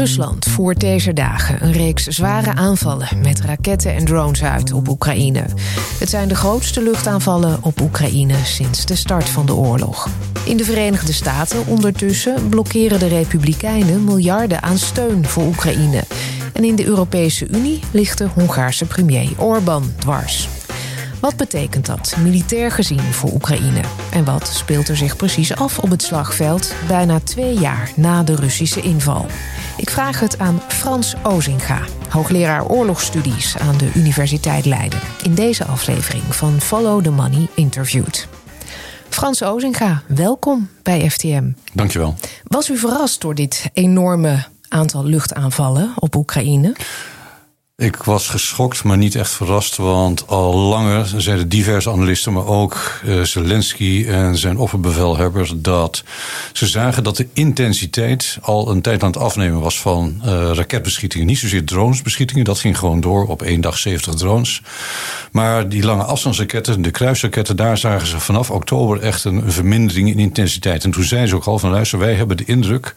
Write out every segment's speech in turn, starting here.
Rusland voert deze dagen een reeks zware aanvallen met raketten en drones uit op Oekraïne. Het zijn de grootste luchtaanvallen op Oekraïne sinds de start van de oorlog. In de Verenigde Staten ondertussen blokkeren de Republikeinen miljarden aan steun voor Oekraïne. En in de Europese Unie ligt de Hongaarse premier Orbán dwars. Wat betekent dat, militair gezien, voor Oekraïne? En wat speelt er zich precies af op het slagveld bijna twee jaar na de Russische inval? Ik vraag het aan Frans Ozinga, hoogleraar oorlogsstudies aan de Universiteit Leiden, in deze aflevering van Follow the Money Interviewed. Frans Ozinga, welkom bij FTM. Dankjewel. Was u verrast door dit enorme aantal luchtaanvallen op Oekraïne? Ik was geschokt, maar niet echt verrast. Want al langer zeiden diverse analisten, maar ook uh, Zelensky en zijn opperbevelhebber, dat ze zagen dat de intensiteit al een tijd aan het afnemen was van uh, raketbeschietingen. Niet zozeer dronesbeschietingen, dat ging gewoon door op één dag 70 drones. Maar die lange afstandsraketten, de kruisraketten, daar zagen ze vanaf oktober echt een vermindering in intensiteit. En toen zeiden ze ook al van luister, wij hebben de indruk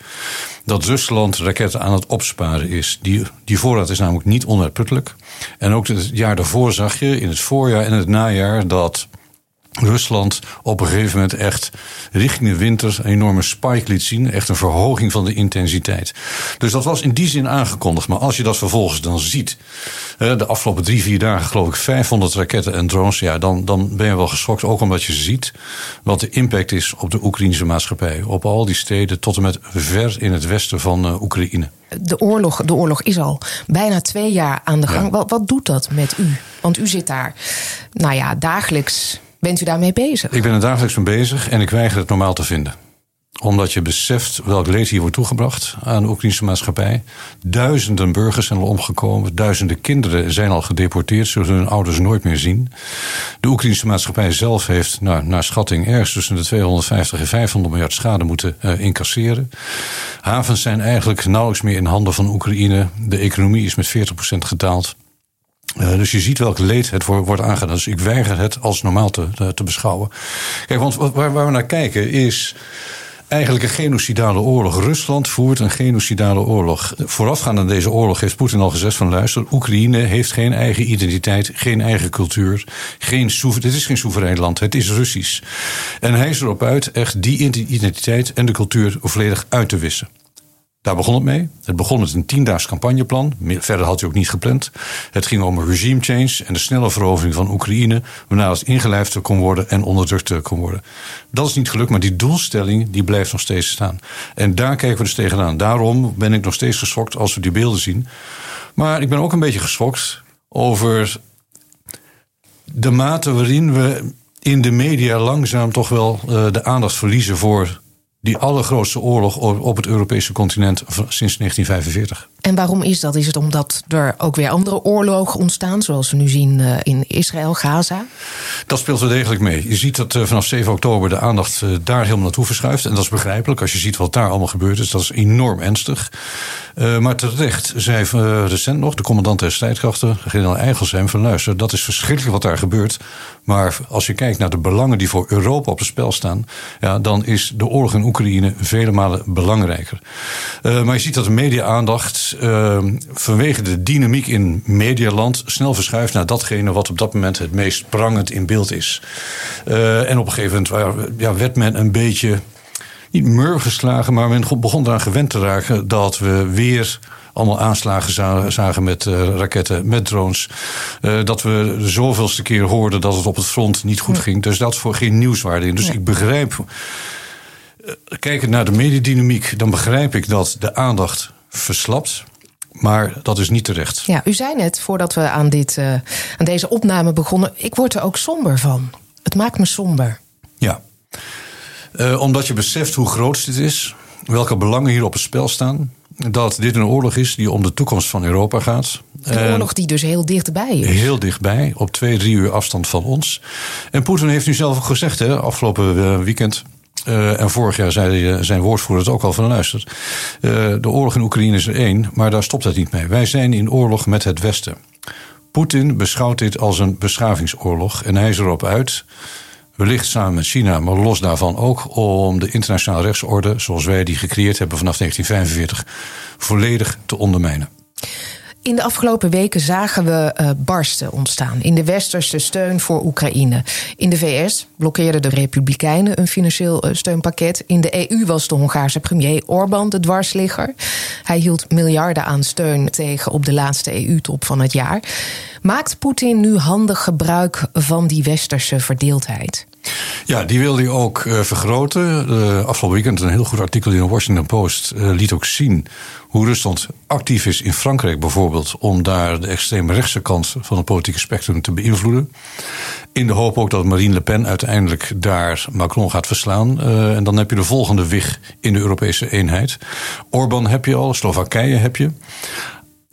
dat Rusland raketten aan het opsparen is. Die, die voorraad is namelijk niet En ook het jaar daarvoor zag je in het voorjaar en het najaar dat Rusland op een gegeven moment echt richting de winter een enorme spike liet zien. Echt een verhoging van de intensiteit. Dus dat was in die zin aangekondigd. Maar als je dat vervolgens dan ziet, de afgelopen drie, vier dagen geloof ik 500 raketten en drones. Ja, dan, dan ben je wel geschokt. Ook omdat je ziet wat de impact is op de Oekraïnse maatschappij. Op al die steden tot en met ver in het westen van uh, Oekraïne. De oorlog, de oorlog is al bijna twee jaar aan de gang. Wat, wat doet dat met u? Want u zit daar, nou ja, dagelijks Bent u daarmee bezig? Ik ben er dagelijks mee bezig en ik weiger het normaal te vinden omdat je beseft welk leed hier wordt toegebracht aan de Oekraïnse maatschappij. Duizenden burgers zijn al omgekomen. Duizenden kinderen zijn al gedeporteerd. Zullen hun ouders nooit meer zien. De Oekraïnse maatschappij zelf heeft nou, naar schatting ergens tussen de 250 en 500 miljard schade moeten uh, incasseren. Havens zijn eigenlijk nauwelijks meer in handen van Oekraïne. De economie is met 40% gedaald. Uh, dus je ziet welk leed het wordt aangedaan. Dus ik weiger het als normaal te, te beschouwen. Kijk, want waar, waar we naar kijken is eigenlijk een genocidale oorlog. Rusland voert een genocidale oorlog. Voorafgaand aan deze oorlog heeft Poetin al gezegd van luister, Oekraïne heeft geen eigen identiteit, geen eigen cultuur, geen het is geen soeverein land, het is Russisch. En hij is erop uit echt die identiteit en de cultuur volledig uit te wissen. Daar begon het mee. Het begon met een tiendaags campagneplan. Verder had hij ook niet gepland. Het ging om een regime change en de snelle verovering van Oekraïne, waarna het ingelijfd kon worden en onderdrukt kon worden. Dat is niet gelukt, maar die doelstelling die blijft nog steeds staan. En daar kijken we dus tegenaan. Daarom ben ik nog steeds geschokt als we die beelden zien. Maar ik ben ook een beetje geschokt over de mate waarin we in de media langzaam toch wel uh, de aandacht verliezen voor die allergrootste oorlog op het Europese continent sinds 1945. En waarom is dat? Is het omdat er ook weer andere oorlogen ontstaan, zoals we nu zien eh, in Israël, Gaza? Dat speelt wel degelijk mee. Je ziet dat eh, vanaf 7 oktober de aandacht eh, daar helemaal naartoe verschuift. En dat is begrijpelijk als je ziet wat daar allemaal gebeurd is. Dat is enorm ernstig. maar terecht zei recent nog de commandant der strijdkrachten, generaal Eigelsheim, van luister, dat is verschrikkelijk wat daar gebeurt. Maar als je kijkt naar de belangen die voor Europa op het spel staan, ja, dan is de oorlog in Oekraïne vele malen belangrijker. maar je ziet dat de media-aandacht uh, vanwege de dynamiek in medialand snel verschuift naar datgene wat op dat moment het meest prangend in beeld is. Uh, en op een gegeven moment ja, werd men een beetje, niet mur geslagen, maar men begon eraan gewend te raken dat we weer allemaal aanslagen zagen met uh, raketten, met drones. Uh, dat we zoveelste keer hoorden dat het op het front niet goed ging. Dus dat is voor geen nieuwswaarde in. Dus ik begrijp. Kijkend naar de mediedynamiek, dan begrijp ik dat de aandacht verslapt. Maar dat is niet terecht. Ja, u zei net voordat we aan, dit, uh, aan deze opname begonnen. Ik word er ook somber van. Het maakt me somber. Ja. Uh, omdat je beseft hoe groot dit is. Welke belangen hier op het spel staan. Dat dit een oorlog is die om de toekomst van Europa gaat. Een oorlog die dus heel dichtbij is. Heel dichtbij, op twee, drie uur afstand van ons. En Poetin heeft nu zelf gezegd, hè, afgelopen eh, weekend. Uh, en vorig jaar zei zijn woordvoerder het ook al van luistert. Uh, de oorlog in Oekraïne is er één, maar daar stopt het niet mee. Wij zijn in oorlog met het Westen. Poetin beschouwt dit als een beschavingsoorlog en hij is erop uit wellicht samen met China, maar los daarvan ook om de internationale rechtsorde, zoals wij die gecreëerd hebben vanaf 1945, volledig te ondermijnen. In de afgelopen weken zagen we uh, barsten ontstaan in de westerse steun voor Oekraïne. In de VS blokkeerden de Republikeinen een financieel uh, steunpakket. In de EU was de Hongaarse premier Orbán de dwarsligger. Hij hield miljarden aan steun tegen op de laatste EU-top van het jaar. Maakt Poetin nu handig gebruik van die westerse verdeeldheid? Ja, die wilde hij ook uh, vergroten. Uh, afgelopen weekend een heel goed artikel in de Washington Post uh, liet ook zien hoe Rusland actief is in Frankrijk bijvoorbeeld om daar de extreme rechtse kant van het politieke spectrum te beïnvloeden. In de hoop ook dat Marine Le Pen uiteindelijk daar Macron gaat verslaan. en dan heb je de volgende wig in de Europese eenheid. Orbán heb je al, Slowakije heb je.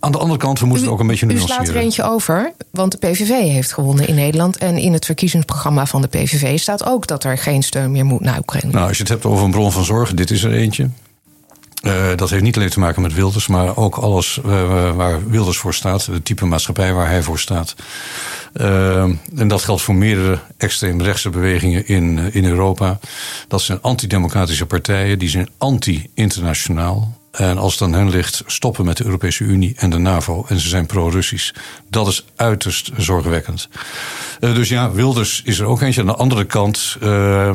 Aan de andere kant, we moeten u, het ook een beetje nuanceren. U slaat er eentje over, want de PVV heeft gewonnen in Nederland. En in het verkiezingsprogramma van de PVV staat ook dat er geen steun meer moet naar Oekraïne. Nou, als je het hebt over een bron van zorg, dit is er eentje. Uh, dat heeft niet alleen te maken met Wilders, maar ook alles uh, waar Wilders voor staat, de type maatschappij waar hij voor staat. Uh, en dat geldt voor meerdere extreemrechtse bewegingen in, in Europa. Dat zijn antidemocratische partijen, die zijn anti-internationaal. En als het aan hen ligt, stoppen met de Europese Unie en de NAVO. En ze zijn pro-Russisch. Dat is uiterst zorgwekkend. Uh, dus ja, Wilders is er ook eentje. Aan de andere kant, uh,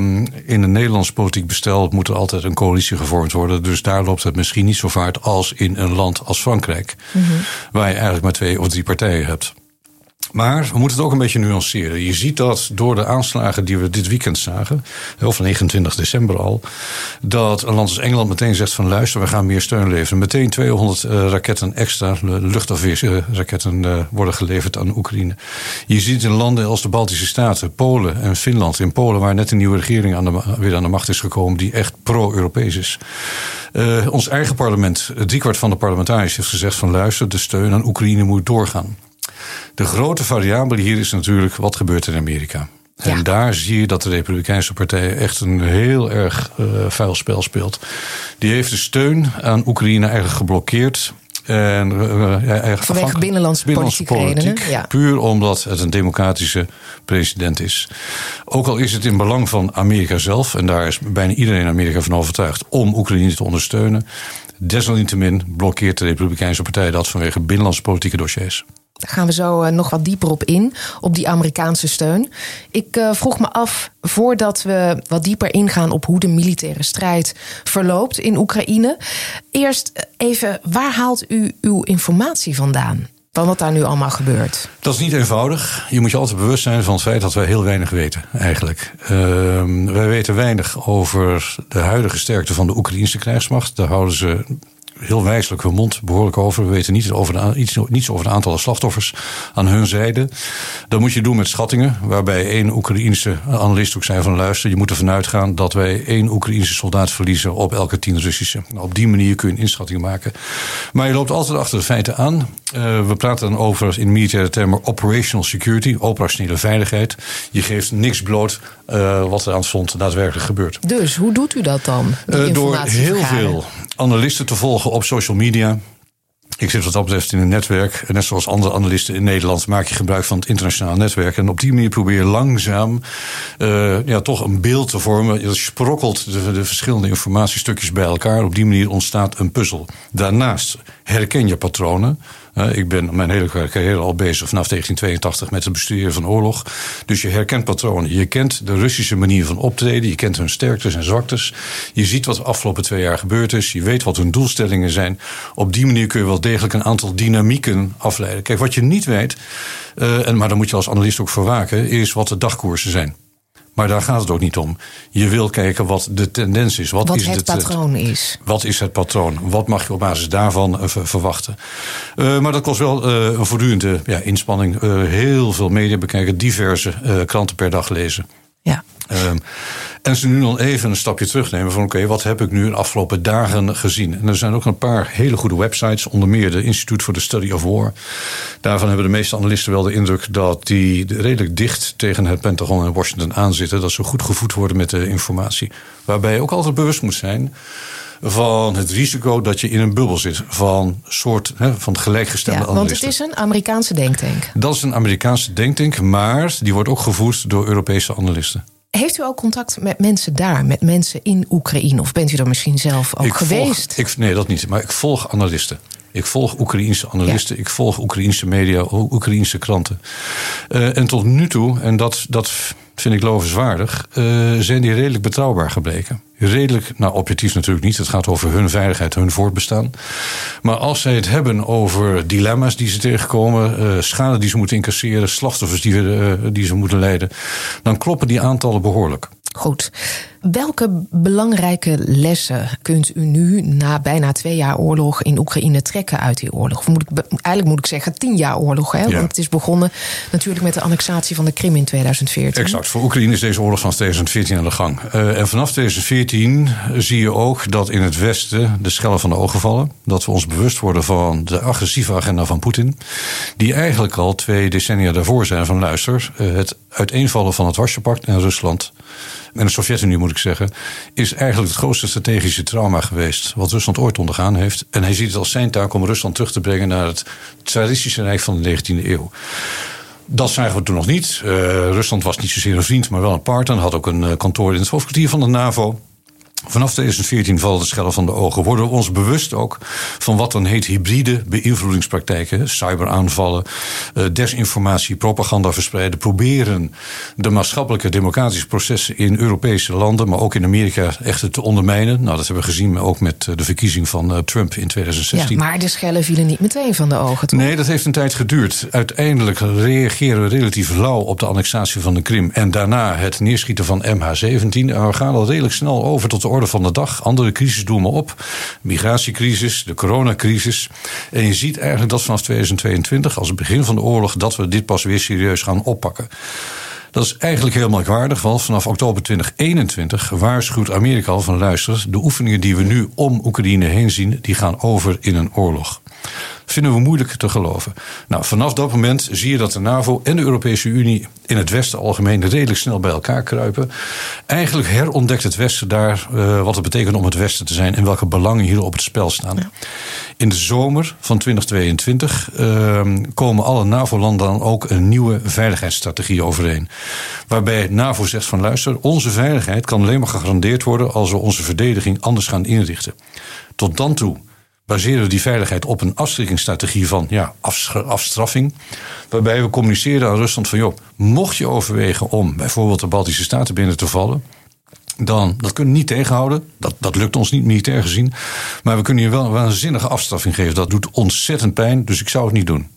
in een Nederlands politiek bestel moet er altijd een coalitie gevormd worden. Dus daar loopt het misschien niet zo vaart als in een land als Frankrijk. Mm -hmm. Waar je eigenlijk maar twee of drie partijen hebt. Maar we moeten het ook een beetje nuanceren. Je ziet dat door de aanslagen die we dit weekend zagen, of 29 december al, dat een land als Engeland meteen zegt van luister, we gaan meer steun leveren. Meteen 200 uh, raketten extra, luchtafweerraketten uh, worden geleverd aan Oekraïne. Je ziet in landen als de Baltische Staten, Polen en Finland. In Polen waar net een nieuwe regering aan de, weer aan de macht is gekomen die echt pro-Europees is. Ons eigen parlement, driekwart van de parlementariërs heeft gezegd van luister, de steun aan Oekraïne moet doorgaan. De grote variabele hier is natuurlijk wat gebeurt in Amerika. En ja. daar zie je dat de Republikeinse Partij echt een heel erg uh, vuil spel speelt. Die heeft de steun aan Oekraïne eigenlijk geblokkeerd. En, uh, Vanwege binnenlandse, binnenlandse politiek, redenen. Ja. Puur omdat het een democratische president is. Ook al is het in belang van Amerika zelf, en daar is bijna iedereen in Amerika van overtuigd, om Oekraïne te ondersteunen. Desalniettemin blokkeert de Republikeinse Partij dat vanwege binnenlandse politieke dossiers. Daar gaan we zo uh, nog wat dieper op in, op die Amerikaanse steun. Ik uh, vroeg me af, voordat we wat dieper ingaan op hoe de militaire strijd verloopt in Oekraïne. Eerst even, waar haalt u uw informatie vandaan? Van wat daar nu allemaal gebeurt. Dat is niet eenvoudig. Je moet je altijd bewust zijn van het feit dat wij heel weinig weten, eigenlijk. Uh, wij weten weinig over de huidige sterkte van de Oekraïnse krijgsmacht. Daar houden ze heel wijselijk hun mond behoorlijk over. We weten niet over de, iets, niets over de aantallen slachtoffers aan hun zijde. Dat moet je doen met schattingen, waarbij één Oekraïense analist ook zei van luister, je moet ervan uitgaan dat wij één Oekraïense soldaat verliezen op elke tien Russische. Nou, op die manier kun je een inschatting maken. Maar je loopt altijd achter de feiten aan. Uh, we praten dan over in militaire termen operational security, operationele veiligheid. Je geeft niks bloot uh, wat er aan het front daadwerkelijk gebeurt. Dus hoe doet u dat dan? Uh, door heel veel analisten te volgen op social media. Ik zit wat dat betreft in een netwerk. Net zoals andere analisten in Nederland maak je gebruik van het internationaal netwerk. En op die manier probeer je langzaam uh, ja, toch een beeld te vormen. Je sprokkelt de, de verschillende informatiestukjes bij elkaar. Op die manier ontstaat een puzzel. Daarnaast herken je patronen. Ik ben mijn hele carrière al bezig vanaf 1982 met het bestuderen van oorlog. Dus je herkent patronen. Je kent de Russische manier van optreden. Je kent hun sterktes en zwaktes. Je ziet wat de afgelopen twee jaar gebeurd is. Je weet wat hun doelstellingen zijn. Op die manier kun je wel degelijk een aantal dynamieken afleiden. Kijk, wat je niet weet, uh, en, maar daar moet je als analist ook voor waken, is wat de dagkoersen zijn. Maar daar gaat het ook niet om. Je wil kijken wat de tendens is. Wat, wat is het, het patroon is. Wat is het patroon? Wat mag je op basis daarvan uh, verwachten? Uh, maar dat kost wel uh, een voortdurende ja, inspanning. heel veel media bekijken, diverse kranten per dag lezen. Ja. Um, en ze nu dan even een stapje terugnemen van oké, wat heb ik nu de afgelopen dagen gezien? En er zijn ook een paar hele goede websites, onder meer de Institute for the Study of War. Daarvan hebben de meeste analisten wel de indruk dat die redelijk dicht tegen het Pentagon en Washington aanzitten. Dat ze goed gevoed worden met de informatie. Waarbij je ook altijd bewust moet zijn van het risico dat je in een bubbel zit van soort hè, van gelijkgestelde ja, analisten. Want het is een Amerikaanse denktank. Dat is een Amerikaanse denktank, maar die wordt ook gevoerd door Europese analisten. Heeft u ook contact met mensen daar, met mensen in Oekraïne? Of bent u er misschien zelf ook geweest? Volg, ik, nee, dat niet. Maar ik volg analisten. Ik volg Oekraïense analisten, ik volg Oekraïense media, Oekraïense kranten. Uh, en tot nu toe, en dat, dat vind ik lovenswaardig, uh, zijn die redelijk betrouwbaar gebleken. Redelijk, nou objectief natuurlijk niet, het gaat over hun veiligheid, hun voortbestaan. Maar als zij het hebben over dilemma's die ze tegenkomen, uh, schade die ze moeten incasseren, slachtoffers die, uh, die ze moeten leiden, dan kloppen die aantallen behoorlijk. Goed. Welke belangrijke lessen kunt u nu na bijna twee jaar oorlog in Oekraïne trekken uit die oorlog? Of moet ik, eigenlijk moet ik zeggen tien jaar oorlog, hè? want het is begonnen natuurlijk met de annexatie van de Krim in 2014. Exact. Voor Oekraïne is deze oorlog van 2014 aan de gang. Uh, en vanaf 2014 zie je ook dat in het Westen de schellen van de ogen vallen. Dat we ons bewust worden van de agressieve agenda van Poetin. Die eigenlijk al twee decennia daarvoor zijn van luister, uh, het uiteenvallen van het Warschau-pact en Rusland en de Sovjet-Unie moet ik zeggen, is eigenlijk het grootste strategische trauma geweest wat Rusland ooit ondergaan heeft. En hij ziet het als zijn taak om Rusland terug te brengen naar het tsaristische rijk van de 19e eeuw. Dat zagen we toen nog niet. Uh, Rusland was niet zozeer een vriend, maar wel een partner. Had ook een uh, kantoor in het hoofdkwartier van de NAVO. Vanaf 2014 vallen de schellen van de ogen. Worden we ons bewust ook van wat dan heet hybride beïnvloedingspraktijken. Cyberaanvallen, eh, desinformatie, propaganda verspreiden. Proberen de maatschappelijke democratische processen in Europese landen, maar ook in Amerika, echt te ondermijnen. Nou, dat hebben we gezien ook met de verkiezing van eh, Trump in 2016. Ja, maar de schellen vielen niet meteen van de ogen. Toch? Nee, dat heeft een tijd geduurd. Uiteindelijk reageren we relatief lauw op de annexatie van de Krim. En daarna het neerschieten van MH17. En we gaan al redelijk snel over tot de orde van de dag. Andere crisis doen we op. Migratiecrisis, de coronacrisis. En je ziet eigenlijk dat vanaf 2022, als het begin van de oorlog, dat we dit pas weer serieus gaan oppakken. Dat is eigenlijk heel merkwaardig, want vanaf oktober 2021 waarschuwt Amerika al van luister, de oefeningen die we nu om Oekraïne heen zien, die gaan over in een oorlog vinden we moeilijk te geloven. Nou, vanaf dat moment zie je dat de NAVO en de Europese Unie in het Westen algemeen redelijk snel bij elkaar kruipen. Eigenlijk herontdekt het Westen daar uh, wat het betekent om het Westen te zijn en welke belangen hier op het spel staan. In de zomer van 2022 uh, komen alle NAVO-landen dan ook een nieuwe veiligheidsstrategie overeen. Waarbij NAVO zegt van luister, onze veiligheid kan alleen maar gegarandeerd worden als we onze verdediging anders gaan inrichten. Tot dan toe baseren we die veiligheid op een afschrikkingsstrategie van ja, afstraffing. Waarbij we communiceren aan Rusland van joh, mocht je overwegen om bijvoorbeeld de Baltische Staten binnen te vallen. Dan, dat kunnen we niet tegenhouden. Dat, dat lukt ons niet militair gezien. Maar we kunnen je wel een waanzinnige afstraffing geven. Dat doet ontzettend pijn, dus ik zou het niet doen.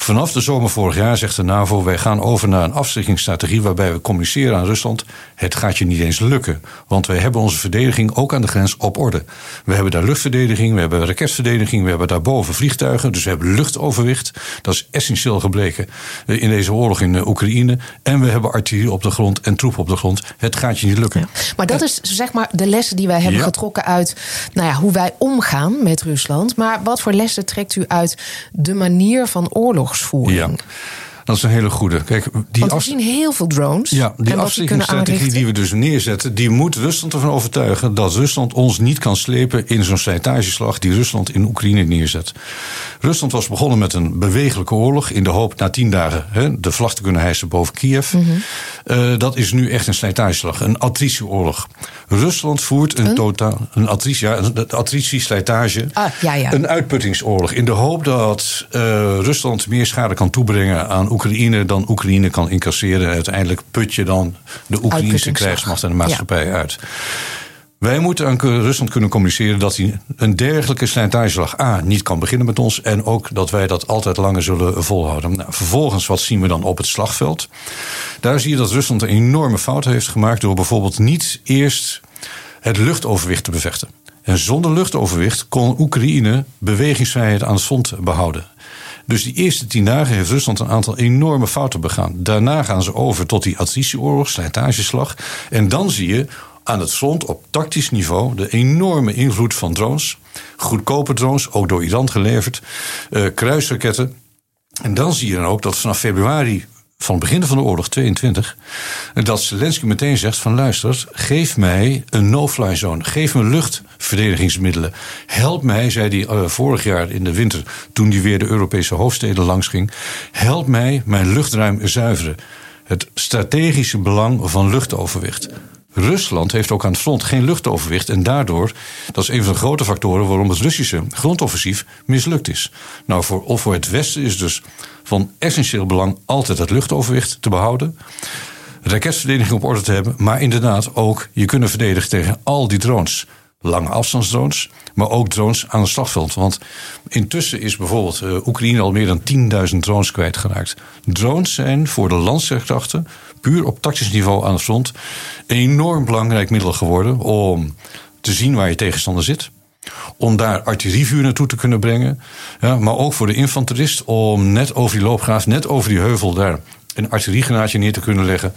Vanaf de zomer vorig jaar zegt de NAVO: wij gaan over naar een afschrikkingsstrategie waarbij we communiceren aan Rusland. Het gaat je niet eens lukken, want wij hebben onze verdediging ook aan de grens op orde. We hebben daar luchtverdediging, we hebben raketverdediging, we hebben daarboven vliegtuigen, dus we hebben luchtoverwicht. Dat is essentieel gebleken eh, in deze oorlog in eh, Oekraïne. En we hebben artillerie op de grond en troepen op de grond. Het gaat je niet lukken. Ja. Maar dat is zeg maar de lessen die wij hebben getrokken uit nou ja, hoe wij omgaan met Rusland. Maar wat voor lessen trekt u uit de manier van oorlog? Ja. Dat is een hele goede. Kijk, die Want we zien heel veel drones. Ja, die afschrikkingsstrategie die we dus neerzetten... die moet Rusland ervan overtuigen dat Rusland ons niet kan slepen... in zo'n slijtageslag die Rusland in Oekraïne neerzet. Rusland was begonnen met een bewegelijke oorlog... in de hoop na tien dagen hè, de vlag te kunnen hijsen boven Kiev. Mm -hmm. dat is nu echt een slijtageslag, een attritieoorlog. Rusland voert een, totaal... een attritie, ja, een attritie-slijtage, ah, ja, ja. een uitputtingsoorlog... in de hoop dat uh, Rusland meer schade kan toebrengen aan Oekraïne dan Oekraïne kan incasseren. Uiteindelijk put je dan de Oekraïnse krijgsmacht en de maatschappij ja. uit. Wij moeten aan Rusland kunnen communiceren dat hij een dergelijke slijtageslag A niet kan beginnen met ons. En ook dat wij dat altijd langer zullen volhouden. Nou, vervolgens, wat zien we dan op het slagveld? Daar zie je dat Rusland een enorme fout heeft gemaakt door bijvoorbeeld niet eerst het luchtoverwicht te bevechten. En zonder luchtoverwicht kon Oekraïne bewegingsvrijheid aan het front behouden. Dus die eerste tien dagen heeft Rusland een aantal enorme fouten begaan. Daarna gaan ze over tot die attritieoorlog, slijtageslag. En dan zie je aan het front op tactisch niveau de enorme invloed van drones. Goedkope drones, ook door Iran geleverd. Uh, kruisraketten. En dan zie je dan ook dat vanaf februari van het begin van de oorlog 22, dat Zelensky meteen zegt van luister, geef mij een no-fly zone, geef me luchtverdedigingsmiddelen. Help mij, zei hij uh, vorig jaar in de winter, toen hij weer de Europese hoofdsteden langs ging, help mij mijn luchtruim zuiveren. het strategische belang van luchtoverwicht. Rusland heeft ook aan het front geen luchtoverwicht. En daardoor, dat is een van de grote factoren waarom het Russische grondoffensief mislukt is. Nou, voor, voor het Westen is dus van essentieel belang altijd het luchtoverwicht te behouden. Raketverdediging op orde te hebben, maar inderdaad ook je kunnen verdedigen tegen al die drones lange afstandsdrones, maar ook drones aan het slagveld. Want intussen is bijvoorbeeld uh, Oekraïne al meer dan 10.000 drones kwijtgeraakt. Drones zijn voor de landsterkrachten, puur op tactisch niveau aan het front, een enorm belangrijk middel geworden om te zien waar je tegenstander zit. Om daar artillerievuur naartoe te kunnen brengen. Ja, maar ook voor de infanterist om net over die loopgraaf, net over die heuvel daar een artilleriegranaatje neer te kunnen leggen.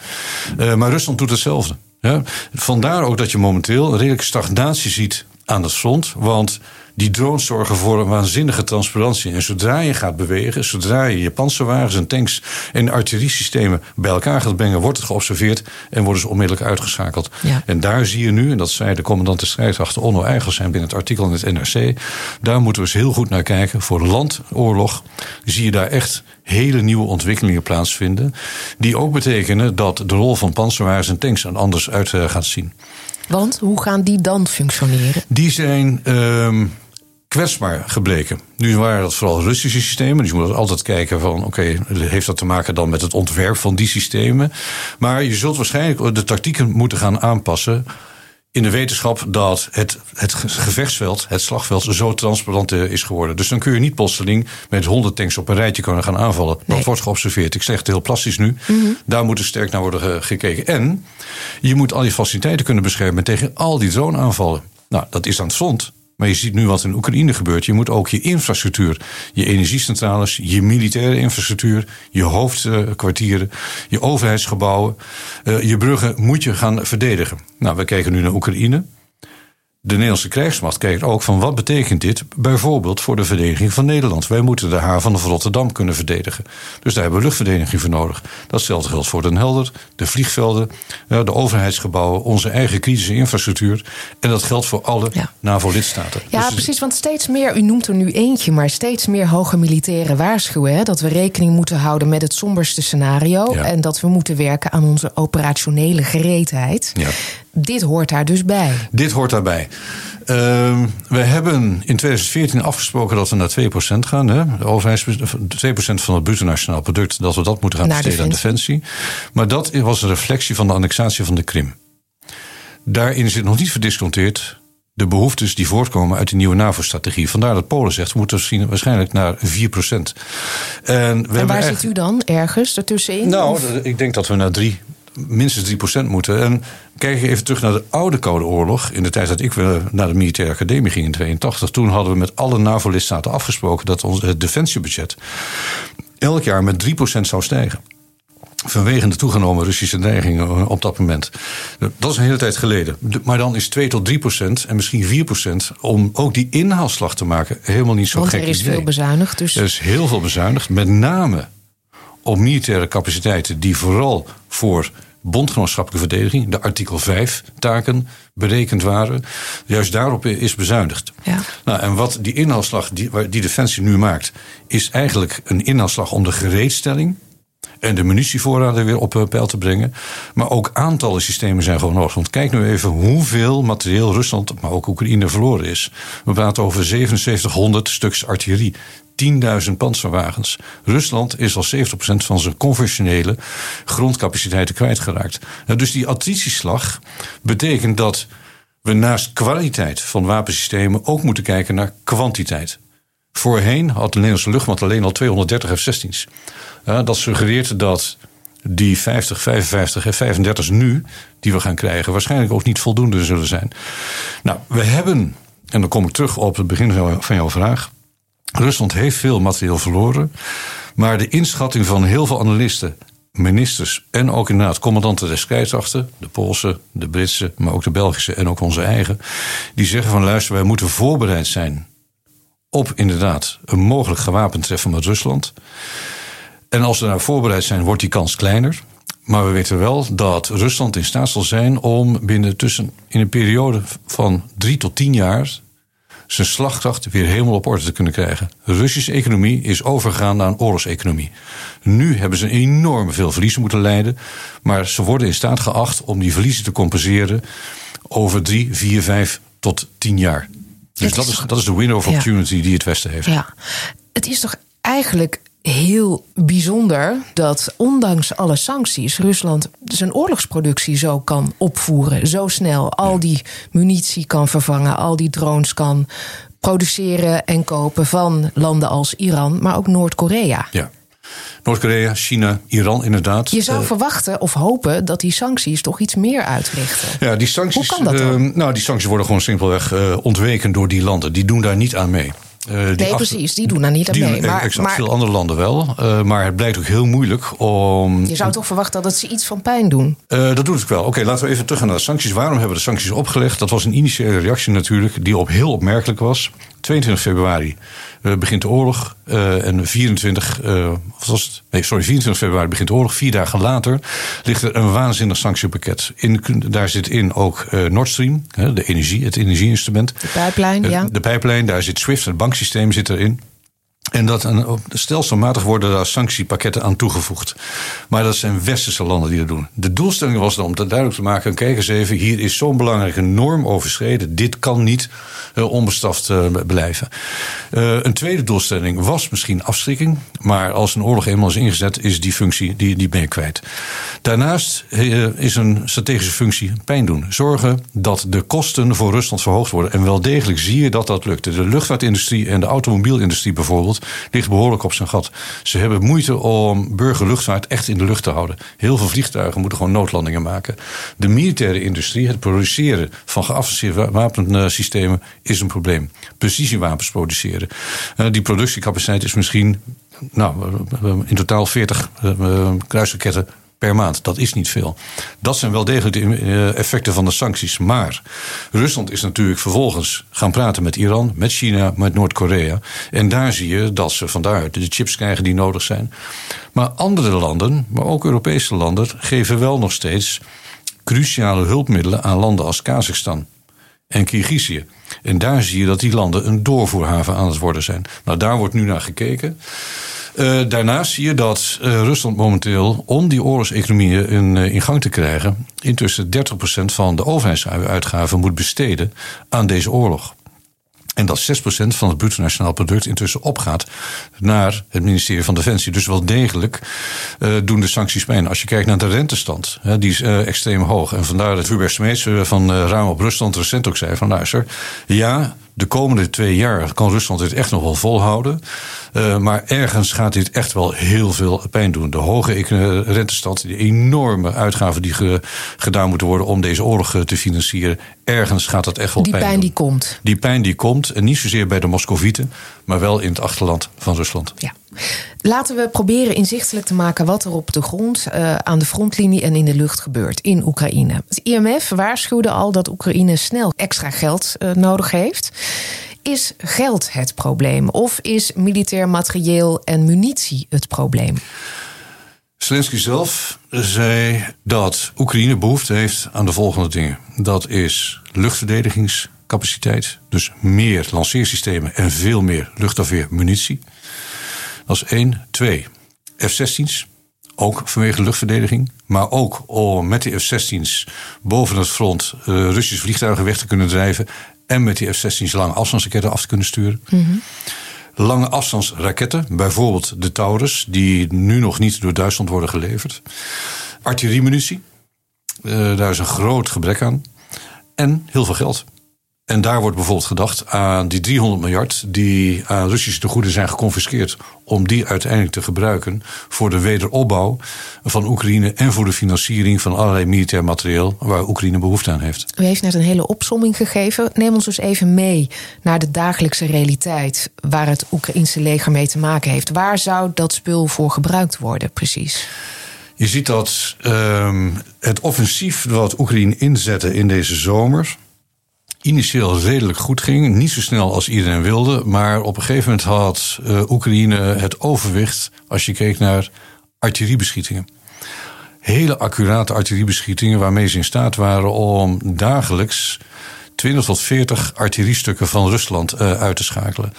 Uh, maar Rusland doet hetzelfde. Ja, vandaar ook dat je momenteel een redelijke stagnatie ziet aan het front. Want die drones zorgen voor een waanzinnige transparantie. En zodra je gaat bewegen, zodra je je panzerwagens en tanks en artilleriesystemen bij elkaar gaat brengen, wordt het geobserveerd en worden ze onmiddellijk uitgeschakeld. En daar zie je nu, en dat zei de commandant de strijdwachten Onno zijn binnen het artikel in het NRC, daar moeten we eens heel goed naar kijken. Voor landoorlog zie je daar echt hele nieuwe ontwikkelingen plaatsvinden. Die ook betekenen dat de rol van panzerwagens en tanks er anders uit eh, gaat zien. Want hoe gaan die dan functioneren? Die zijn uh, kwetsbaar gebleken. Nu waren dat vooral Russische systemen. Dus je moet altijd kijken van, oké, heeft dat te maken dan met het ontwerp van die systemen? Maar je zult waarschijnlijk de tactieken moeten gaan aanpassen in de wetenschap dat het, het gevechtsveld, het slagveld, zo transparant eh, is geworden. Dus dan kun je niet plotseling met honderd tanks op een rijtje kunnen gaan aanvallen. Dat wordt geobserveerd. Ik zeg het heel plastisch nu. Mhm. Daar moet er sterk naar worden gekeken. En je moet al je faciliteiten kunnen beschermen tegen al die drone-aanvallen. Nou, dat is aan het front. Maar je ziet nu wat in Oekraïne gebeurt. Je moet ook je infrastructuur, je energiecentrales, je militaire infrastructuur, je hoofdkwartieren, je overheidsgebouwen, eh, je bruggen moet je gaan verdedigen. Nou, we kijken nu naar Oekraïne de Nederlandse krijgsmacht kijkt ook van wat betekent dit bijvoorbeeld voor de verdediging van Nederland. Wij moeten de haven van Rotterdam kunnen verdedigen. Dus daar hebben we luchtverdediging voor nodig. Datzelfde geldt voor Den Helder, de vliegvelden, de overheidsgebouwen, onze eigen kritische infrastructuur. En dat geldt voor alle NAVO-lidstaten. Ja, dus precies, want steeds meer, u noemt er nu eentje, maar steeds meer hoge militairen waarschuwen hè, dat we rekening moeten houden met het somberste scenario. En dat we moeten werken aan onze operationele gereedheid. Ja. Dit hoort daar dus bij. Dit hoort daarbij. Uh, we hebben in 2014 afgesproken dat we naar 2% gaan. Hè? De overheid 2% van het bruto nationaal product, dat we dat moeten gaan besteden aan defensie. Maar dat was een reflectie van de annexatie van de Krim. Daarin zit nog niet verdisconteerd de behoeftes die voortkomen uit de nieuwe NAVO-strategie. Vandaar dat Polen zegt, we moeten waarschijnlijk naar 4 En, we en waar zit u dan ergens ertussenin? Nou, ik denk dat we naar 3 minstens 3% moeten. En kijk even terug naar de oude Koude Oorlog. In de tijd dat ik naar de militaire academie ging in 82. Toen hadden we met alle NAVO-lidstaten afgesproken dat ons het defensiebudget elk jaar met 3% zou stijgen. Vanwege de toegenomen Russische dreigingen op dat moment. Dat is een hele tijd geleden. Maar dan is 2 tot 3 procent en misschien 4 procent om ook die inhaalslag te maken helemaal niet zo Want gek. Er is veel bezuinigd. Dus... Er is heel veel bezuinigd. Met name op militaire capaciteiten die vooral voor bondgenootschappelijke verdediging, de artikel 5 taken, berekend waren. Juist daarop is bezuinigd. Ja. Nou, en wat die inhaalslag die, die Defensie nu maakt, is eigenlijk een inhaalslag om de gereedstelling en de munitievoorraden weer op eh, peil te brengen. Maar ook aantallen systemen zijn gewoon nodig. Want kijk nu even hoeveel materieel Rusland, maar ook Oekraïne verloren is. We praten over 7700 stuks artillerie. 10.000 panzerwagens. Rusland is al 70% van zijn conventionele grondcapaciteiten kwijtgeraakt. Nou, dus die attritieslag betekent dat we naast kwaliteit van wapensystemen ook moeten kijken naar kwantiteit. Voorheen had de Nederlandse luchtmacht alleen al 230 F-16's. dat suggereert dat die 50, 55 F-35's nu, die we gaan krijgen, waarschijnlijk ook niet voldoende zullen zijn. Nou, we hebben, en dan kom ik terug op het begin van jouw vraag. Rusland heeft veel materieel verloren. Maar de inschatting van heel veel analisten, ministers en ook inderdaad commandanten des strijdkrachten, de Poolse, de Britse, maar ook de Belgische en ook onze eigen, die zeggen van luister, wij moeten voorbereid zijn op inderdaad een mogelijk gewapend treffen met Rusland. En als we daar voorbereid zijn, wordt die kans kleiner. Maar we weten wel dat Rusland in staat zal zijn om binnen tussen in een periode van drie tot tien jaar zijn slagkracht weer helemaal op orde te kunnen krijgen. De Russische economie is overgegaan naar een oorlogseconomie. Nu hebben ze enorm veel verliezen moeten lijden. Maar ze worden in staat geacht om die verliezen te compenseren over drie, vier, vijf tot tien jaar. Dus dat is, dat is de window of opportunity die het Westen heeft. Ja. Het is toch eigenlijk heel bijzonder dat ondanks alle sancties Rusland zijn oorlogsproductie zo kan opvoeren, zo snel al die munitie kan vervangen, al die drones kan produceren en kopen van landen als Iran, maar ook Noord-Korea. Ja. Noord-Korea, China, Iran inderdaad. Je zou eh, verwachten of hopen dat die sancties toch iets meer uitrichten. Ja, die sancties. Hoe kan dat dan? Uh, nou, die sancties worden gewoon simpelweg uh, ontweken door die landen. Die doen daar niet aan mee. Uh, nee, precies, die doen daar niet aan mee. Maar, exact, maar, veel andere landen wel. Uh, maar het blijkt ook heel moeilijk om. Je zou toch verwachten dat ze iets van pijn doen? Uh, dat doet het wel. Oké, laten we even teruggaan naar de sancties. Waarom hebben we de sancties opgelegd? Dat was een initiële reactie natuurlijk, die op heel opmerkelijk was. 22 februari uh, begint de oorlog. Uh, en 24, uh, wat was het? Nee, sorry, 24 februari begint de oorlog. Vier dagen later ligt er een waanzinnig sanctiepakket. In, daar zit in ook Nord Stream, de energie, het energieinstrument. De pijplijn, ja. De pijplijn, daar zit SWIFT, het banksysteem zit erin. En dat stelselmatig worden daar sanctiepakketten aan toegevoegd. Maar dat zijn westerse landen die dat doen. De doelstelling was dan om dat duidelijk te maken: kijk eens even, hier is zo'n belangrijke norm overschreden. Dit kan niet uh, onbestraft uh, blijven. Uh, een tweede doelstelling was misschien afschrikking. Maar als een oorlog eenmaal is ingezet, is die functie die, die ben kwijt. Daarnaast is een strategische functie pijn doen. Zorgen dat de kosten voor Rusland verhoogd worden. En wel degelijk zie je dat dat lukt. De luchtvaartindustrie en de automobielindustrie bijvoorbeeld ligt behoorlijk op zijn gat. Ze hebben moeite om burgerluchtvaart echt in de lucht te houden. Heel veel vliegtuigen moeten gewoon noodlandingen maken. De militaire industrie, het produceren van geavanceerde wapensystemen, is een probleem. Precisiewapens produceren. Uh, die productiecapaciteit is misschien nou, in totaal 40 uh, kruisraketten per maand. Dat is niet veel. Dat zijn wel degelijk de eh, effecten van de sancties. Maar Rusland is natuurlijk vervolgens gaan praten met Iran, met China, met Noord-Korea. En daar zie je dat ze vandaar de chips krijgen die nodig zijn. Maar andere landen, maar ook Europese landen, geven wel nog steeds cruciale hulpmiddelen aan landen als Kazachstan en Kirgizië. En daar zie je dat die landen een doorvoerhaven aan het worden zijn. Nou, daar wordt nu naar gekeken. Uh, daarnaast zie je dat uh, Rusland momenteel, om die oorlogseconomieën in, uh, in gang te krijgen, intussen 30% van de overheidsuitgaven moet besteden aan deze oorlog. En dat 6% van het bruto nationaal product intussen opgaat naar het ministerie van Defensie. Dus wel degelijk uh, doen de sancties pijn. Als je kijkt naar de rentestand, die is uh, extreem hoog. En vandaar dat Hubert Smeets van uh, Ruim op Rusland recent ook zei van luister, ja, de komende twee jaar kan Rusland dit echt nog wel volhouden. Uh, maar ergens gaat dit echt wel heel veel pijn doen. De hoge rentestand, de enorme uitgaven die ge, gedaan moeten worden om deze oorlog te financieren. Ergens gaat dat echt wel die pijn, pijn doen. die komt. Die pijn die komt. En niet zozeer bij de Moscovieten, maar wel in het achterland van Rusland. Ja. Laten we proberen inzichtelijk te maken wat er op de grond, uh, aan de frontlinie en in de lucht gebeurt in Oekraïne. Het IMF waarschuwde al dat Oekraïne snel extra geld uh, nodig heeft. Is geld het probleem of is militair materieel en munitie het probleem? Zelensky zelf zei dat Oekraïne behoefte heeft aan de volgende dingen. Dat is luchtverdedigingscapaciteit, dus meer lanceersystemen en veel meer luchtafweermunitie. Dat is één. Twee, F-16's. Ook vanwege de luchtverdediging. Maar ook om met de F-16's boven het front uh, Russische vliegtuigen weg te kunnen drijven. En met die F-16's lange afstandsraketten af te kunnen sturen. Mm -hmm. Lange afstandsraketten, bijvoorbeeld de Taurus, die nu nog niet door Duitsland worden geleverd. Artilleriemunitie, uh, daar is een groot gebrek aan. En heel veel geld. En daar wordt bijvoorbeeld gedacht aan die 300 miljard die aan Russische tegoeden zijn geconfiskeerd. Om die uiteindelijk te gebruiken voor de wederopbouw van Oekraïne en voor de financiering van allerlei militair materieel waar Oekraïne behoefte aan heeft. U heeft net een hele opsomming gegeven. Neem ons dus even mee naar de dagelijkse realiteit waar het Oekraïnse leger mee te maken heeft. Waar zou dat spul voor gebruikt worden, precies? Je ziet dat um, het offensief wat Oekraïne inzette in deze zomer initieel redelijk goed ging. Niet zo snel als iedereen wilde. Maar op een gegeven moment had uh, Oekraïne het overwicht als je keek naar artilleriebeschietingen. Hele accurate artilleriebeschietingen waarmee ze in staat waren om dagelijks 20 tot 40 artilleriestukken van Rusland uit te schakelen.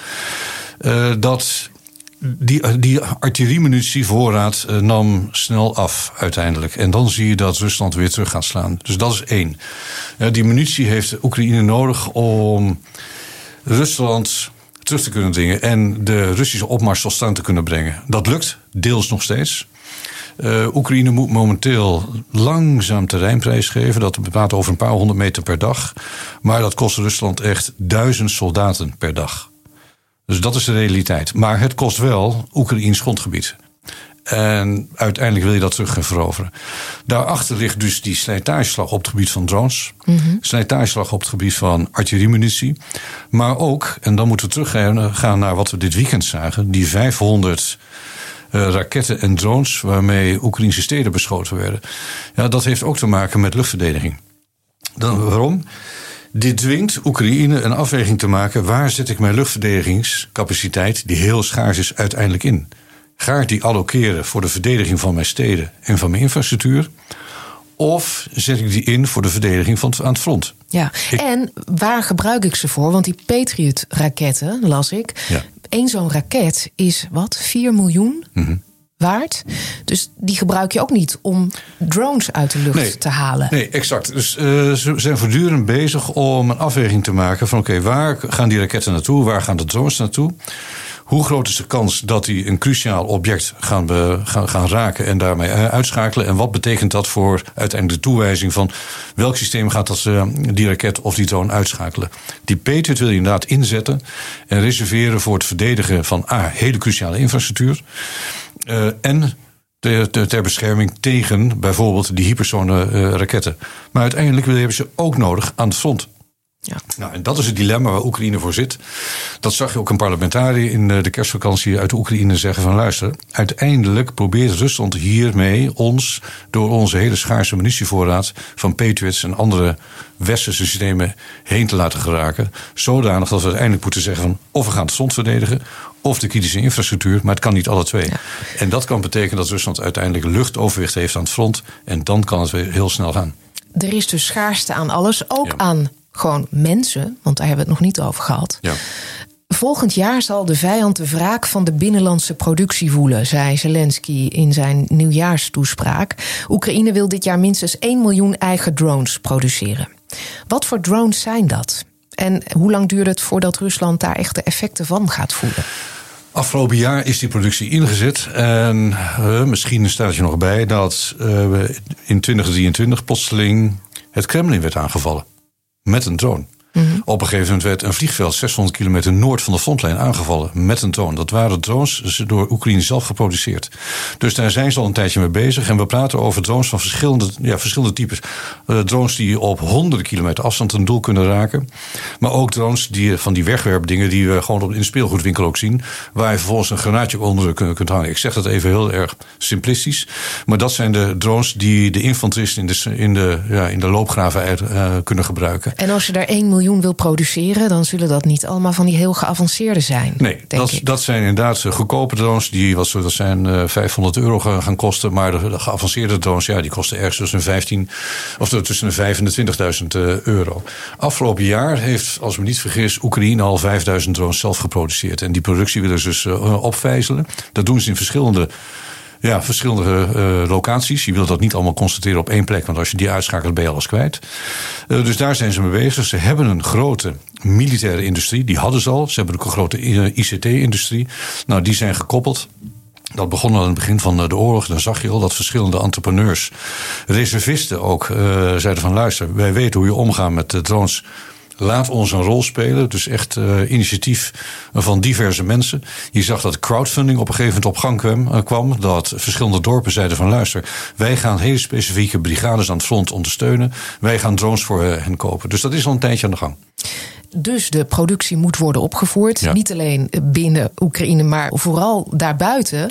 dat die, die artilleriemunitievoorraad uh, nam snel af uiteindelijk. En dan zie je dat Rusland weer terug gaat slaan. Dus dat is één. die munitie heeft Oekraïne nodig om Rusland terug te kunnen dringen en de Russische opmars tot stand te kunnen brengen. Dat lukt deels nog steeds. Uh, Oekraïne moet momenteel langzaam terreinprijs geven. Dat praat over een paar honderd meter per dag. Maar dat kost Rusland echt duizend soldaten per dag. Dus dat is de realiteit. Maar het kost wel Oekraïns grondgebied. En uiteindelijk wil je dat terug gaan veroveren. Daarachter ligt dus die slijtageslag op het gebied van drones. Mm Slijtageslag op het gebied van artilleriemunitie. Maar ook, en dan moeten we teruggaan naar wat we dit weekend zagen... die 500 uh, eh, raketten en drones waarmee Oekraïnse steden beschoten werden. Ja, dat heeft ook te maken met luchtverdediging. Dan, waarom? Dit dwingt Oekraïne een afweging te maken: waar zet ik mijn luchtverdedigingscapaciteit, die heel schaars is, uiteindelijk in? Ga ik die allokeren voor de verdediging van mijn steden en van mijn infrastructuur? Of zet ik die in voor de verdediging van aan het front? Ja, en waar gebruik ik ze voor? Want die Patriot-raketten, las ik. Ja. Eén zo'n raket is wat? 4 miljoen? Mm waard. Dus die gebruik je ook niet om drones uit de lucht te halen. Nee, exact. Dus uh, ze zijn voortdurend bezig om een afweging te maken van oké, waar gaan die raketten naartoe? Waar gaan de drones naartoe? Hoe groot is de kans dat die een cruciaal object gaan, gaan, gaan raken en daarmee eh, uitschakelen? En wat betekent dat voor uiteindelijk de toewijzing van welk systeem gaat dat, uh, die raket of die drone uitschakelen? Die Patriot wil je inderdaad inzetten en reserveren voor het verdedigen van A, hele cruciale infrastructuur. Uh, en ter bescherming tegen bijvoorbeeld die hypersone uh, raketten. Maar uiteindelijk hebben ze ook nodig aan het front. Ja. Nou, en dat is het dilemma waar Oekraïne voor zit. Dat zag je ook een parlementariër in de kerstvakantie uit de Oekraïne zeggen van luister, uiteindelijk probeert Rusland hiermee ons door onze hele schaarse munitievoorraad van Patriots en andere westerse systemen heen te laten geraken. Zodanig dat we uiteindelijk moeten zeggen van of we gaan het front verdedigen of de kritische infrastructuur, maar het kan niet alle twee. En dat kan betekenen dat Rusland uiteindelijk luchtoverwicht heeft aan het front en dan kan het weer heel snel gaan. Er is dus schaarste aan alles, ook aan gewoon mensen, want daar hebben we het nog niet over gehad. Ja. Volgend jaar zal de vijand de wraak van de binnenlandse productie voelen, zei Zelensky in zijn nieuwjaarstoespraak. Oekraïne wil dit jaar minstens 1 miljoen eigen drones produceren. Wat voor drones zijn dat? En hoe lang duurt het voordat Rusland daar echt de effecten van gaat voelen? Afgelopen jaar is die productie ingezet. En uh, misschien staat je nog bij dat uh, in 2023 plotseling het Kremlin werd aangevallen met een drone. Mhm. Op een gegeven moment werd een vliegveld 600 kilometer noord van de frontlijn aangevallen met een drone. Dat waren drones door Oekraïne zelf geproduceerd. Dus daar zijn ze al een tijdje mee bezig. En we praten over drones van verschillende, ja, verschillende types. Uh, drones die op honderden kilometer afstand een doel kunnen raken. Maar ook drones die, van die wegwerpdingen die we gewoon in de speelgoedwinkel ook zien. Waar je vervolgens een granaatje onder kunt, kunt hangen. Ik zeg dat even heel erg simplistisch. Maar dat zijn de drones die de infanteristen in de, in de, ja, in de loopgraven uit, uh, kunnen gebruiken. En als je daar één miljoen miljoen wil produceren, dan zullen dat niet allemaal van die heel geavanceerde zijn. Nee, dat, dat zijn inderdaad goedkope drones die wat dat zijn 500 eh, euro gaan kosten. Maar de, geavanceerde drones, ja, die kosten ergens tussen de 15 of tussen de 5 en de 20.000 eh, euro. Afgelopen jaar heeft, als me niet vergis, Oekraïne al 5000 drones zelf geproduceerd. En die productie willen ze dus uh, opvijzelen. Dat doen ze in verschillende ja, verschillende uh, locaties. Je wilt dat niet allemaal constateren op één plek, want als je die uitschakelt ben je alles kwijt. Uh, dus daar zijn ze mee bezig. Ze hebben een grote militaire industrie, die hadden ze al. Ze hebben ook een grote ICT-industrie. Nou, die zijn gekoppeld. Dat begon aan het begin van de oorlog. Dan zag je al dat verschillende entrepreneurs, reservisten ook, zeiden van luister, wij weten hoe je omgaat met drones laat ons een rol spelen. Dus echt uh, initiatief van diverse mensen. Je zag dat crowdfunding op een gegeven moment op gang kwam. Uh, kwam dat verschillende dorpen zeiden van luister, wij gaan hele specifieke brigades aan het front ondersteunen. Wij gaan drones voor uh, hen kopen. Dus dat is al een tijdje aan de gang. Dus de productie moet worden opgevoerd. Niet alleen binnen Oekraïne, maar vooral daarbuiten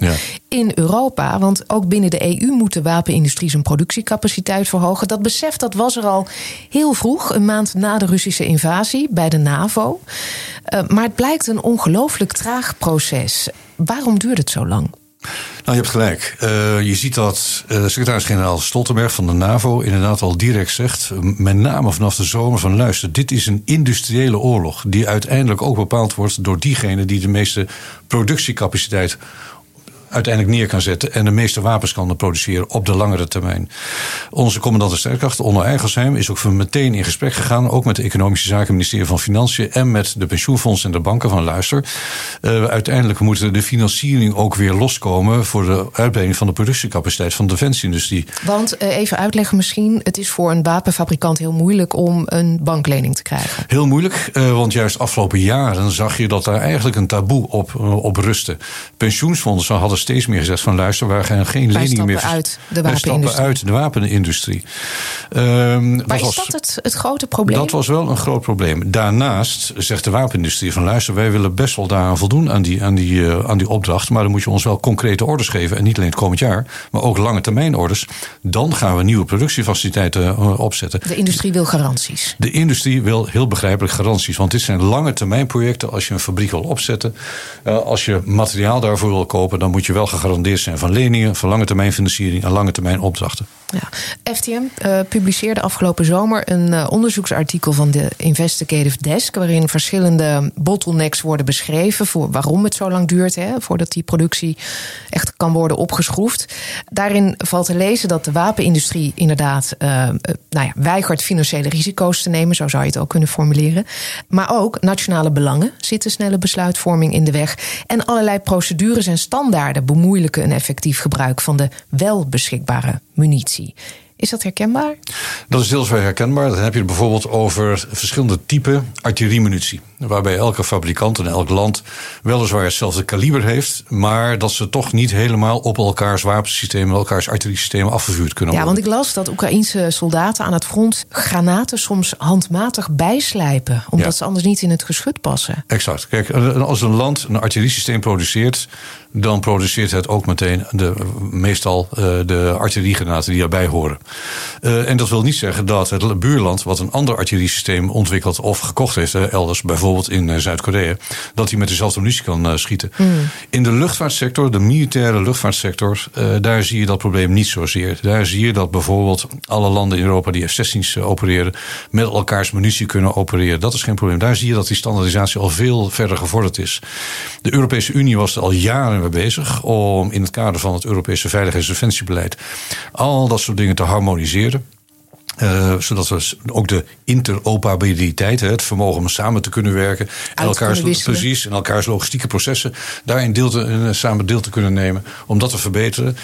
in Europa. Want ook binnen de EU moet de wapenindustrie zijn productiecapaciteit verhogen. Dat besef dat was er al heel vroeg, een maand na de Russische invasie bij de NAVO. Uh, maar het blijkt een ongelooflijk traag proces. Waarom duurt het zo lang? Nou, je hebt gelijk. Uh, je ziet dat uh, secretaris-generaal Stoltenberg van de NAVO inderdaad al direct zegt, met name vanaf de zomer, van luister, dit is een industriële oorlog die uiteindelijk ook bepaald wordt door diegene die de meeste productiecapaciteit uiteindelijk neer kan zetten en de meeste wapens kan produceren op de langere termijn. Onze commandant de Onno Eigelsheim, is ook meteen in gesprek gegaan, ook met de Economische Zaken, ministerie van Financiën en met de pensioenfondsen en de banken van luister. Uh, uiteindelijk moet de financiering ook weer loskomen voor de uitbreiding van de productiecapaciteit van de defensieindustrie. Want uh, even uitleggen misschien, het is voor een wapenfabrikant heel moeilijk om een banklening te krijgen. Heel moeilijk, uh, want juist afgelopen jaren zag je dat daar eigenlijk een taboe op, op rustte. Pensioenfondsen hadden steeds meer gezegd van luister, waar gaan geen leningen meer uit de wapenindustrie. uit de wapenindustrie. Um, maar is was, dat het, het grote probleem? Dat was wel een groot probleem. Daarnaast zegt de wapenindustrie van luister, wij willen best wel daaraan voldoen aan die, aan die, uh, aan die opdracht, maar dan moet je ons wel concrete orders geven en niet alleen het komend jaar, maar ook lange termijn orders. Dan gaan we nieuwe productiefaciliteiten uh, opzetten. De industrie wil garanties. De industrie wil heel begrijpelijk garanties, want dit zijn lange termijn projecten. Als je een fabriek wil opzetten, uh, als je materiaal daarvoor wil kopen, dan moet je wel gegarandeerd zijn van leningen, van lange termijn financiering en lange termijn opdrachten. Ja. FTM uh, publiceerde afgelopen zomer een uh, onderzoeksartikel van de Investigative Desk, waarin verschillende bottlenecks worden beschreven voor waarom het zo lang duurt hè, voordat die productie echt kan worden opgeschroefd. Daarin valt te lezen dat de wapenindustrie inderdaad uh, nou ja, weigert financiële risico's te nemen, zo zou je het ook kunnen formuleren. Maar ook nationale belangen zitten snelle besluitvorming in de weg en allerlei procedures en standaarden bemoeilijken een effectief gebruik van de wel beschikbare munitie. Is dat herkenbaar? Dat is deels wel herkenbaar. Dan heb je het bijvoorbeeld over verschillende typen artilleriemunitie. Waarbij elke fabrikant en elk land weliswaar hetzelfde kaliber heeft, maar dat ze toch niet helemaal op elkaars wapensystemen, elkaars artilleriesystemen afgevuurd kunnen worden. Ja, want ik las dat Oekraïense soldaten aan het front granaten soms handmatig bijslijpen, omdat ja. ze anders niet in het geschut passen. Exact. Kijk, als een land een artilleriesysteem produceert, dan produceert het ook meteen de, meestal uh, de artilleriegranaten die daarbij horen. Uh, en dat wil niet zeggen dat het buurland, wat een ander artilleriesysteem ontwikkeld of gekocht heeft, uh, elders, bijvoorbeeld in Zuid-Korea, dat hij met dezelfde munitie kan schieten. Mm. In de luchtvaartsector, de militaire luchtvaartsector, daar zie je dat probleem niet zozeer. Daar zie je dat bijvoorbeeld alle landen in Europa die F-16's opereren, met elkaars munitie kunnen opereren. Dat is geen probleem. Daar zie je dat die standaardisatie al veel verder gevorderd is. De Europese Unie was er al jaren mee bezig om in het kader van het Europese veiligheids- en defensiebeleid al dat soort dingen te harmoniseren. Uh, zodat we ook de interoperabiliteit, het vermogen om samen te kunnen werken. En elkaars, precies, en elkaars logistieke processen daarin deel te, samen deel te kunnen nemen. Om dat te verbeteren.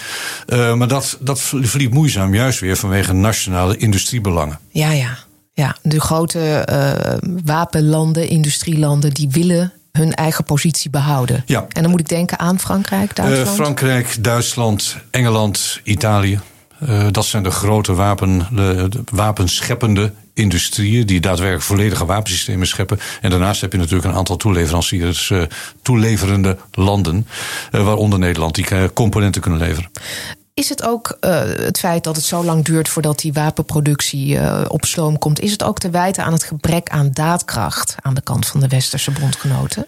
Uh, maar dat, dat verliep moeizaam, juist weer vanwege nationale industriebelangen. Ja, ja. Ja, de grote uh, wapenlanden, industrielanden, die willen hun eigen positie behouden. Ja. En dan moet ik denken aan Frankrijk, Duitsland. Uh, Frankrijk, Duitsland, Engeland, Italië. Uh, dat zijn de grote wapen, de, de wapenscheppende industrieën die daadwerkelijk volledige wapensystemen scheppen. En daarnaast heb je natuurlijk een aantal toeleveranciers, uh, toeleverende landen, uh, waaronder Nederland, die componenten kunnen leveren. Is het ook uh, het feit dat het zo lang duurt voordat die wapenproductie uh, op stoom komt, is het ook te wijten aan het gebrek aan daadkracht aan de kant van de westerse bondgenoten?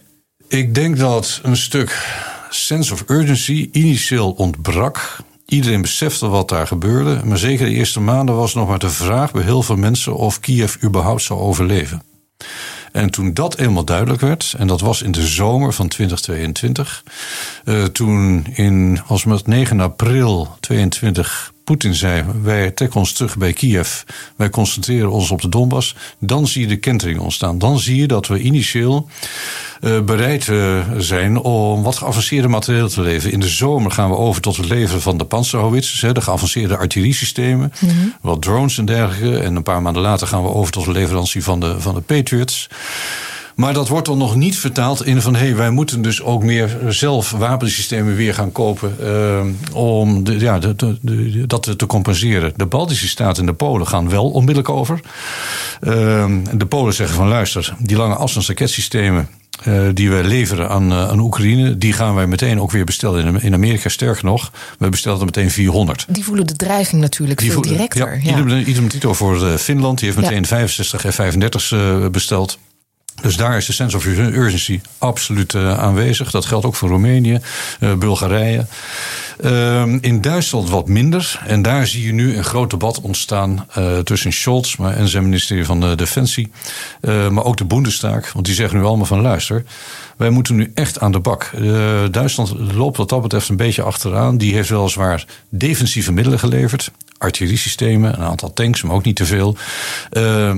Ik denk dat een stuk sense of urgency initieel ontbrak. Iedereen besefte wat daar gebeurde. Maar zeker de eerste maanden was nog maar de vraag bij heel veel mensen of Kiev überhaupt zou overleven. En toen dat eenmaal duidelijk werd, en dat was in de zomer van 2022, uh, toen in, als met 9 april 22 Poetin zei: wij trekken ons terug bij Kiev, wij concentreren ons op de Donbass, dan zie je de kentering ontstaan. Dan zie je dat we initieel uh, bereid uh, zijn om wat geavanceerde materieel te leveren. In de zomer gaan we over tot het leveren van de Panzerhauwitsers, de geavanceerde artilleriesystemen, mm -hmm. wat drones en dergelijke. En een paar maanden later gaan we over tot de leverantie van de, van de Patriots. Maar dat wordt dan nog niet vertaald in van hé, hey, wij moeten dus ook meer zelf wapensystemen weer gaan kopen uh, om de, ja, de, de, de, dat te compenseren. De Baltische Staten en de Polen gaan wel onmiddellijk over. Uh, de Polen zeggen van luister, die lange afstandsraketsystemen. Uh, die wij leveren aan, uh, aan Oekraïne, die gaan wij meteen ook weer bestellen in, in Amerika. Sterker nog, we bestellen er meteen 400. Die voelen de dreiging natuurlijk die veel directer. Ja, ja. Idem, idem voor Finland, die heeft meteen ja. 65 F-35's besteld. Dus daar is de sense of urgency absoluut uh, aanwezig. Dat geldt ook voor Roemenië, uh, Bulgarije. Uh, in Duitsland wat minder. En daar zie je nu een groot debat ontstaan uh, tussen Scholz en zijn ministerie van de Defensie. maar ook de Bundestag. Want die zeggen nu allemaal van luister. Wij moeten nu echt aan de bak. Duitsland loopt wat dat betreft een beetje achteraan. Die heeft weliswaar defensieve middelen geleverd artilleriesystemen, een aantal tanks, maar ook niet te veel. Uh,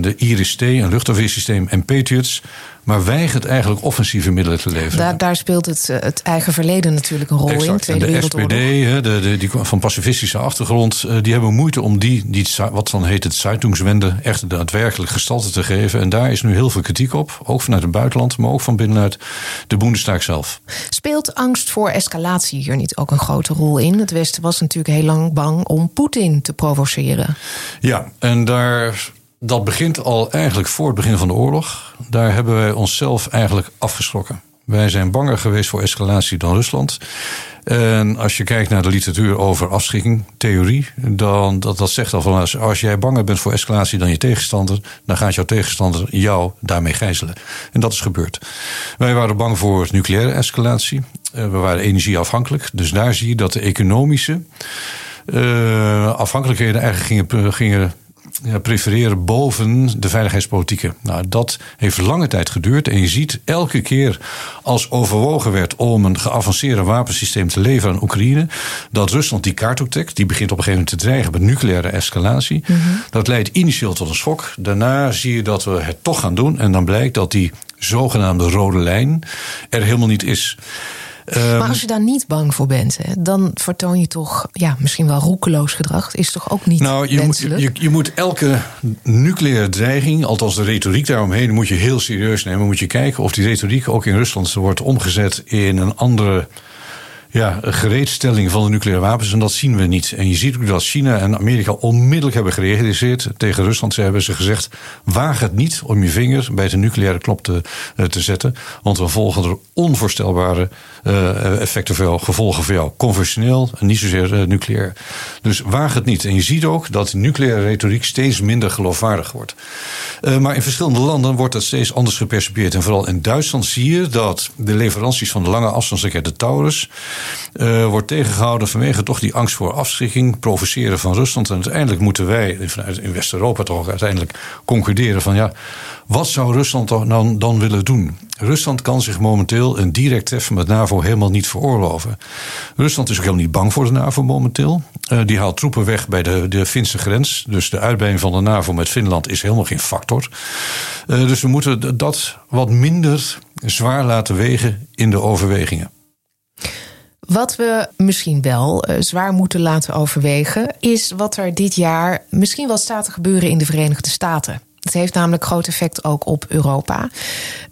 de IRIS-T, een luchtafweersysteem en Patriots maar weigert eigenlijk offensieve middelen te leveren. Daar, daar speelt het, eh, het, eigen verleden natuurlijk een rol in. Tweede de SPD, de, de, die van pacifistische achtergrond, eh, die hebben moeite om die, die wat dan heet het Zeitungswende, echt daadwerkelijk gestalte te geven. En daar is nu heel veel kritiek op, ook vanuit het buitenland, maar ook van binnenuit de Bundestag zelf. Speelt angst voor escalatie hier niet ook een grote rol in? Het Westen was natuurlijk heel lang bang om Poetin te provoceren. Ja, en daar dat begint al eigenlijk voor het begin van de oorlog. Daar hebben wij onszelf eigenlijk afgeschrokken. Wij zijn banger geweest voor escalatie dan Rusland. En als je kijkt naar de literatuur over afschrikking, theorie, dan dat, dat zegt al van als, jij banger bent voor escalatie dan je tegenstander, dan gaat jouw tegenstander jou daarmee gijzelen. En dat is gebeurd. Wij waren bang voor nucleaire escalatie. Eh, we waren energieafhankelijk. Dus daar zie je dat de economische uh, afhankelijkheden eigenlijk gingen, gingen ja, prefereren boven de veiligheidspolitieke. Nou, dat heeft lange tijd geduurd. En je ziet elke keer als overwogen werd om een geavanceerde wapensysteem te leveren aan Oekraïne, dat Rusland die kaart optrekt. Die begint op een gegeven moment te dreigen met nucleaire escalatie. Mhm. Dat leidt initieel tot een schok. Daarna zie je dat we het toch gaan doen. En dan blijkt dat die zogenaamde rode lijn er helemaal niet is. Ehm, maar als je daar niet bang voor bent, hè, dan vertoon je toch ja, misschien wel roekeloos gedrag. Is toch ook niet nou, je Moet, je, je, moet elke nucleaire dreiging, althans de retoriek daaromheen, moet je heel serieus nemen. Moet je kijken of die retoriek ook in Rusland wordt omgezet in een andere ja, gereedstelling van de nucleaire wapens. En dat zien we niet. En je ziet ook dat China en Amerika onmiddellijk hebben gereageerd tegen Rusland. Ze hebben ze gezegd: waag het niet om je vinger bij de nucleaire knop te, eh, te zetten. Want we volgen er onvoorstelbare uh, effecten voor jou, gevolgen voor jou. Conventioneel en niet zozeer uh, nucleair. Dus waag het niet. En je ziet ook dat nucleaire retoriek steeds minder geloofwaardig wordt. Maar in verschillende landen wordt dat steeds anders gepercipieerd. En vooral in Duitsland zie je dat de leveranties van de lange afstandsraket, de Taurus. Uh, wordt tegengehouden vanwege toch die angst voor afschrikking, provoceren van Rusland. En uiteindelijk moeten wij vanuit in West-Europa toch uiteindelijk concluderen van ja, wat zou Rusland dan, dan willen doen? Rusland kan zich momenteel een direct treffen met NAVO helemaal niet veroorloven. Rusland is ook helemaal niet bang voor de NAVO momenteel. Uh, die haalt troepen weg bij de, de Finse grens. Dus de uitbreiding van de NAVO met Finland is helemaal geen factor. Uh, dus we moeten dat wat minder zwaar laten wegen in de overwegingen. Wat we misschien wel uh, zwaar moeten laten overwegen, is wat er dit jaar misschien wel staat te gebeuren in de Verenigde Staten. Het heeft namelijk groot effect ook op Europa.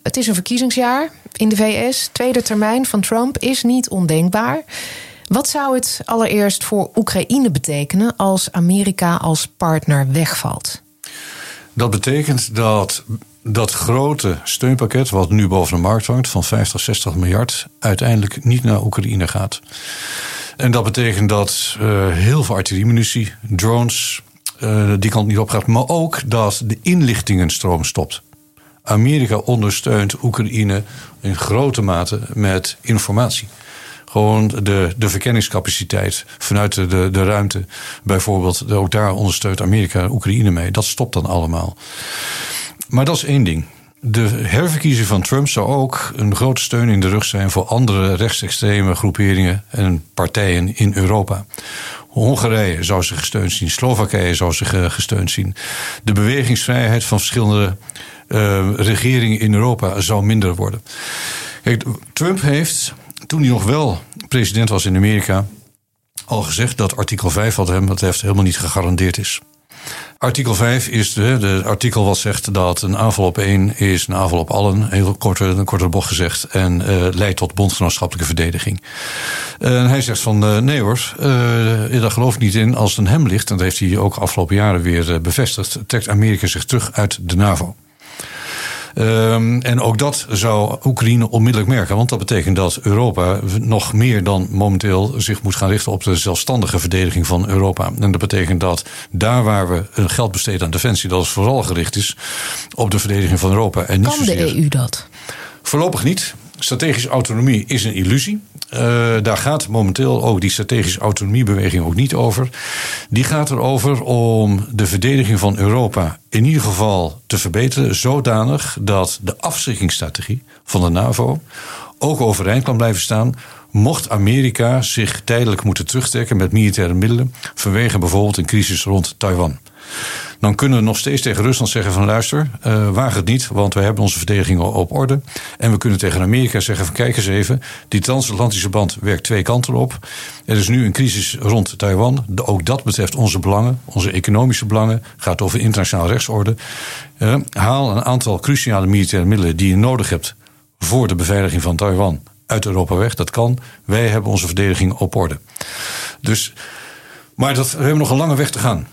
Het is een verkiezingsjaar in de VS. Tweede termijn van Trump is niet ondenkbaar. Wat zou het allereerst voor Oekraïne betekenen als Amerika als partner wegvalt? Dat betekent dat dat grote steunpakket, wat nu boven de markt hangt, van 50, 60 miljard, uiteindelijk niet naar Oekraïne gaat. En dat betekent dat uh, heel veel artilleriemunitie, drones, uh, die kant niet op gaat. Maar ook dat de inlichtingenstroom stopt. Amerika ondersteunt Oekraïne in grote mate met informatie. Gewoon de, de verkenningscapaciteit vanuit de, de, de ruimte, bijvoorbeeld. Ook daar ondersteunt Amerika Oekraïne mee. Dat stopt dan allemaal. Maar dat is één ding. De herverkiezing van Trump zou ook een grote steun in de rug zijn voor andere rechtsextreme groeperingen en partijen in Europa. Hongarije zou zich gesteund zien, Slowakije zou zich eh, gesteund zien. De bewegingsvrijheid van verschillende uh, regeringen in Europa zou minder worden. Trump heeft, toen hij nog wel president was in Amerika, al gezegd dat artikel 5 wat hem betreft helemaal niet gegarandeerd is. Artikel 5 is de, de artikel wat zegt dat een aanval op één is een aanval op allen. Heel korte, een korte bocht gezegd. En uh, leidt tot bondgenootschappelijke verdediging. En hij zegt van uh, nee hoor, uh, daar geloof ik niet in. Als het aan hem ligt, en dat heeft hij ook afgelopen jaren weer bevestigd, trekt Amerika zich terug uit de NAVO. Ehm, en ook dat zou Oekraïne onmiddellijk merken. Want dat betekent dat Europa nog meer dan momenteel zich moet gaan richten op de zelfstandige verdediging van Europa. En dat betekent dat daar waar we een geld besteden aan defensie, dat is vooral gericht is op de verdediging van Europa. En niet kan de EU dat? Voorlopig niet. Strategische autonomie is een illusie. Uh, daar gaat momenteel ook die strategische autonomiebeweging ook niet over. Die gaat erover om de verdediging van Europa in ieder geval te verbeteren, zodanig dat de afschrikkingsstrategie van de NAVO ook overeind kan blijven staan. Mocht Amerika zich tijdelijk moeten terugtrekken met militaire middelen vanwege bijvoorbeeld een crisis rond Taiwan dan kunnen we nog steeds tegen Rusland zeggen van luister, uh, waag het niet, want we hebben onze verdediging op orde. En we kunnen tegen Amerika zeggen van kijk eens even, die transatlantische band werkt twee kanten op. Er is nu een crisis rond Taiwan. Ook dat betreft onze belangen, onze economische belangen. Gaat over internationale rechtsorde. Uh, haal een aantal cruciale militaire middelen die je nodig hebt voor de beveiliging van Taiwan uit Europa weg. Dat kan. Wij hebben onze verdediging op orde. Dus, maar dat, we hebben nog een lange weg te gaan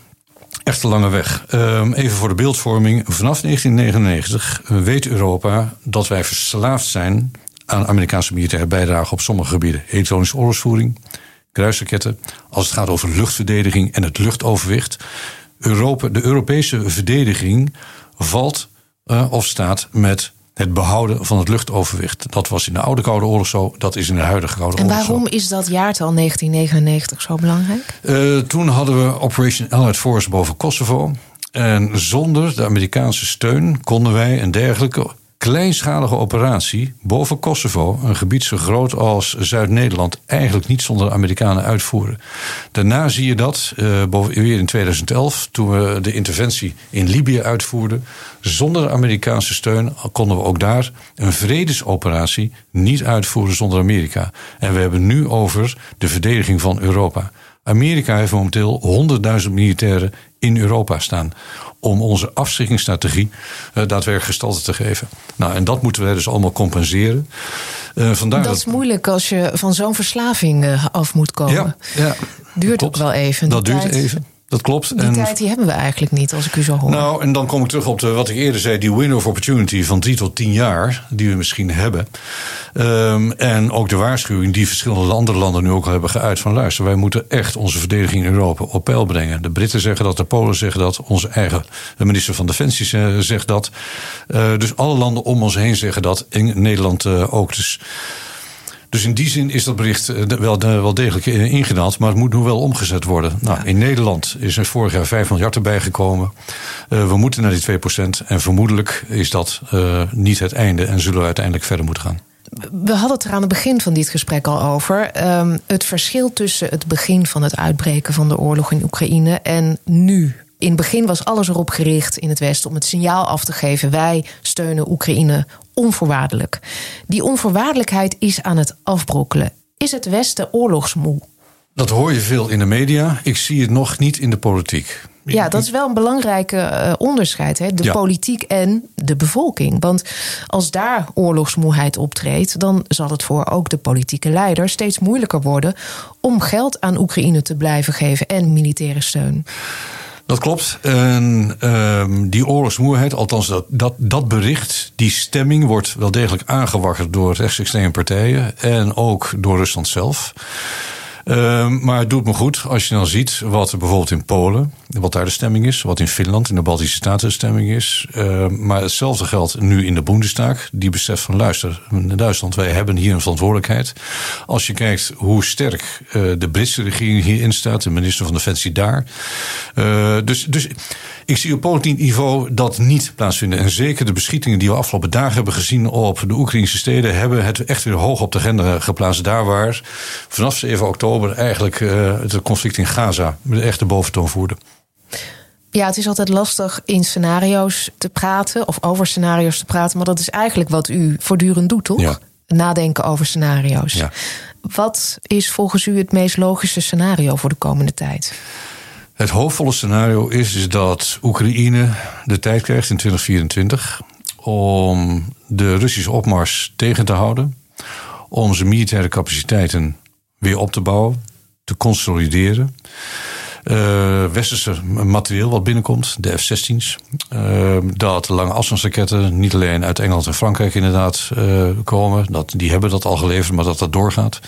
echt lange weg. Ehm, even voor de beeldvorming. Vanaf 1999 weet Europa dat wij verslaafd zijn aan Amerikaanse militaire bijdrage op sommige gebieden. Elektronische oorlogsvoering, kruisraketten. Als het gaat over luchtverdediging en het luchtoverwicht. Europa, de Europese verdediging valt uh, of staat met het behouden van het luchtoverwicht. Dat was in de oude Koude Oorlog zo, dat is in de huidige Koude Oorlog zo. En waarom is dat jaartal 1999 zo belangrijk? Uh, toen hadden we Operation Allied Force boven Kosovo. En zonder de Amerikaanse steun konden wij en dergelijke kleinschalige operatie boven Kosovo, een gebied zo groot als Zuid-Nederland, eigenlijk niet zonder Amerikanen uitvoeren. Daarna zie je dat, uh, weer in 2011, toen we de interventie in Libië uitvoerden. Zonder Amerikaanse steun konden we ook daar een vredesoperatie niet uitvoeren zonder Amerika. En we hebben nu over de verdediging van Europa. Amerika heeft momenteel 100.000 militairen in Europa staan. Om onze afschrikkingsstrategie uh, daadwerkelijk gestalte te geven. Nou, en dat moeten wij dus allemaal compenseren. Uh, vandaar dat is moeilijk als je van zo'n verslaving uh, af moet komen. Ja, ja duurt ook wel even. Dat duurt even. Dat klopt. Die en, tijd die hebben we eigenlijk niet, als ik u zo hoor. Nou, en dan kom ik terug op de, wat ik eerder zei, die window of opportunity van drie tot tien jaar, die we misschien hebben. Um, en ook de waarschuwing die verschillende andere landen nu ook al hebben geuit van luister, wij moeten echt onze verdediging in Europa op peil brengen. De Britten zeggen dat, de Polen zeggen dat, onze eigen minister van Defensie zegt dat. Uh, dus alle landen om ons heen zeggen dat, in Nederland uh, ook. Dus dus in die zin is dat bericht eh, wel, eh, wel degelijk eh, ingedaald, maar het moet nu wel omgezet worden. Nou, in Nederland is er vorig jaar 5 miljard erbij gekomen. Uh, we moeten naar die 2% en vermoedelijk is dat uh, niet het einde en zullen we uiteindelijk verder moeten gaan. We hadden het er aan het begin van dit gesprek al over. Um, het verschil tussen het begin van het uitbreken van de oorlog in Oekraïne en nu. In het begin was alles erop gericht in het Westen om het signaal af te geven: wij steunen Oekraïne onvoorwaardelijk. Die onvoorwaardelijkheid is aan het afbrokkelen. Is het Westen oorlogsmoe? Dat hoor je veel in de media. Ik zie het nog niet in de politiek. Ja, dat is wel een belangrijk uh, onderscheid. Hè? De ja. politiek en de bevolking. Want als daar oorlogsmoeheid optreedt, dan zal het voor ook de politieke leider steeds moeilijker worden om geld aan Oekraïne te blijven geven en militaire steun. Dat klopt. En um, die oorlogsmoeheid, althans dat, dat, dat bericht, die stemming wordt wel degelijk aangewakkerd door rechtsextreme partijen en ook door Rusland zelf. Um, maar het doet me goed als je dan ziet wat er bijvoorbeeld in Polen, wat daar de stemming is, wat in Finland, in de Baltische Staten de stemming is. Uh, maar hetzelfde geldt nu in de Bundestag. Die beseft van luister, in Duitsland, wij hebben hier een verantwoordelijkheid. Als je kijkt hoe sterk uh, de Britse regering hierin staat, de minister van Defensie daar. Uh, dus, dus ik zie op politiek niveau dat niet plaatsvinden. En zeker de beschietingen die we afgelopen dagen hebben gezien op de Oekraïnse steden, hebben het echt weer hoog op de agenda geplaatst. Daar waar vanaf 7 oktober eigenlijk uh, het conflict in Gaza de echte boventoon voerde. Ja, het is altijd lastig in scenario's te praten of over scenario's te praten, maar dat is eigenlijk wat u voortdurend doet, toch? Ja. Nadenken over scenario's. Ja. Wat is volgens u het meest logische scenario voor de komende tijd? Het hoopvolle scenario is, is dat Oekraïne de tijd krijgt in 2024 om de Russische opmars tegen te houden, om zijn militaire capaciteiten weer op te bouwen, te consolideren. Uh, westerse materieel wat binnenkomt, de F-16's. Uh, dat lange afstandsraketten niet alleen uit Engeland en Frankrijk inderdaad uh, komen. Dat, die hebben dat al geleverd, maar dat dat doorgaat.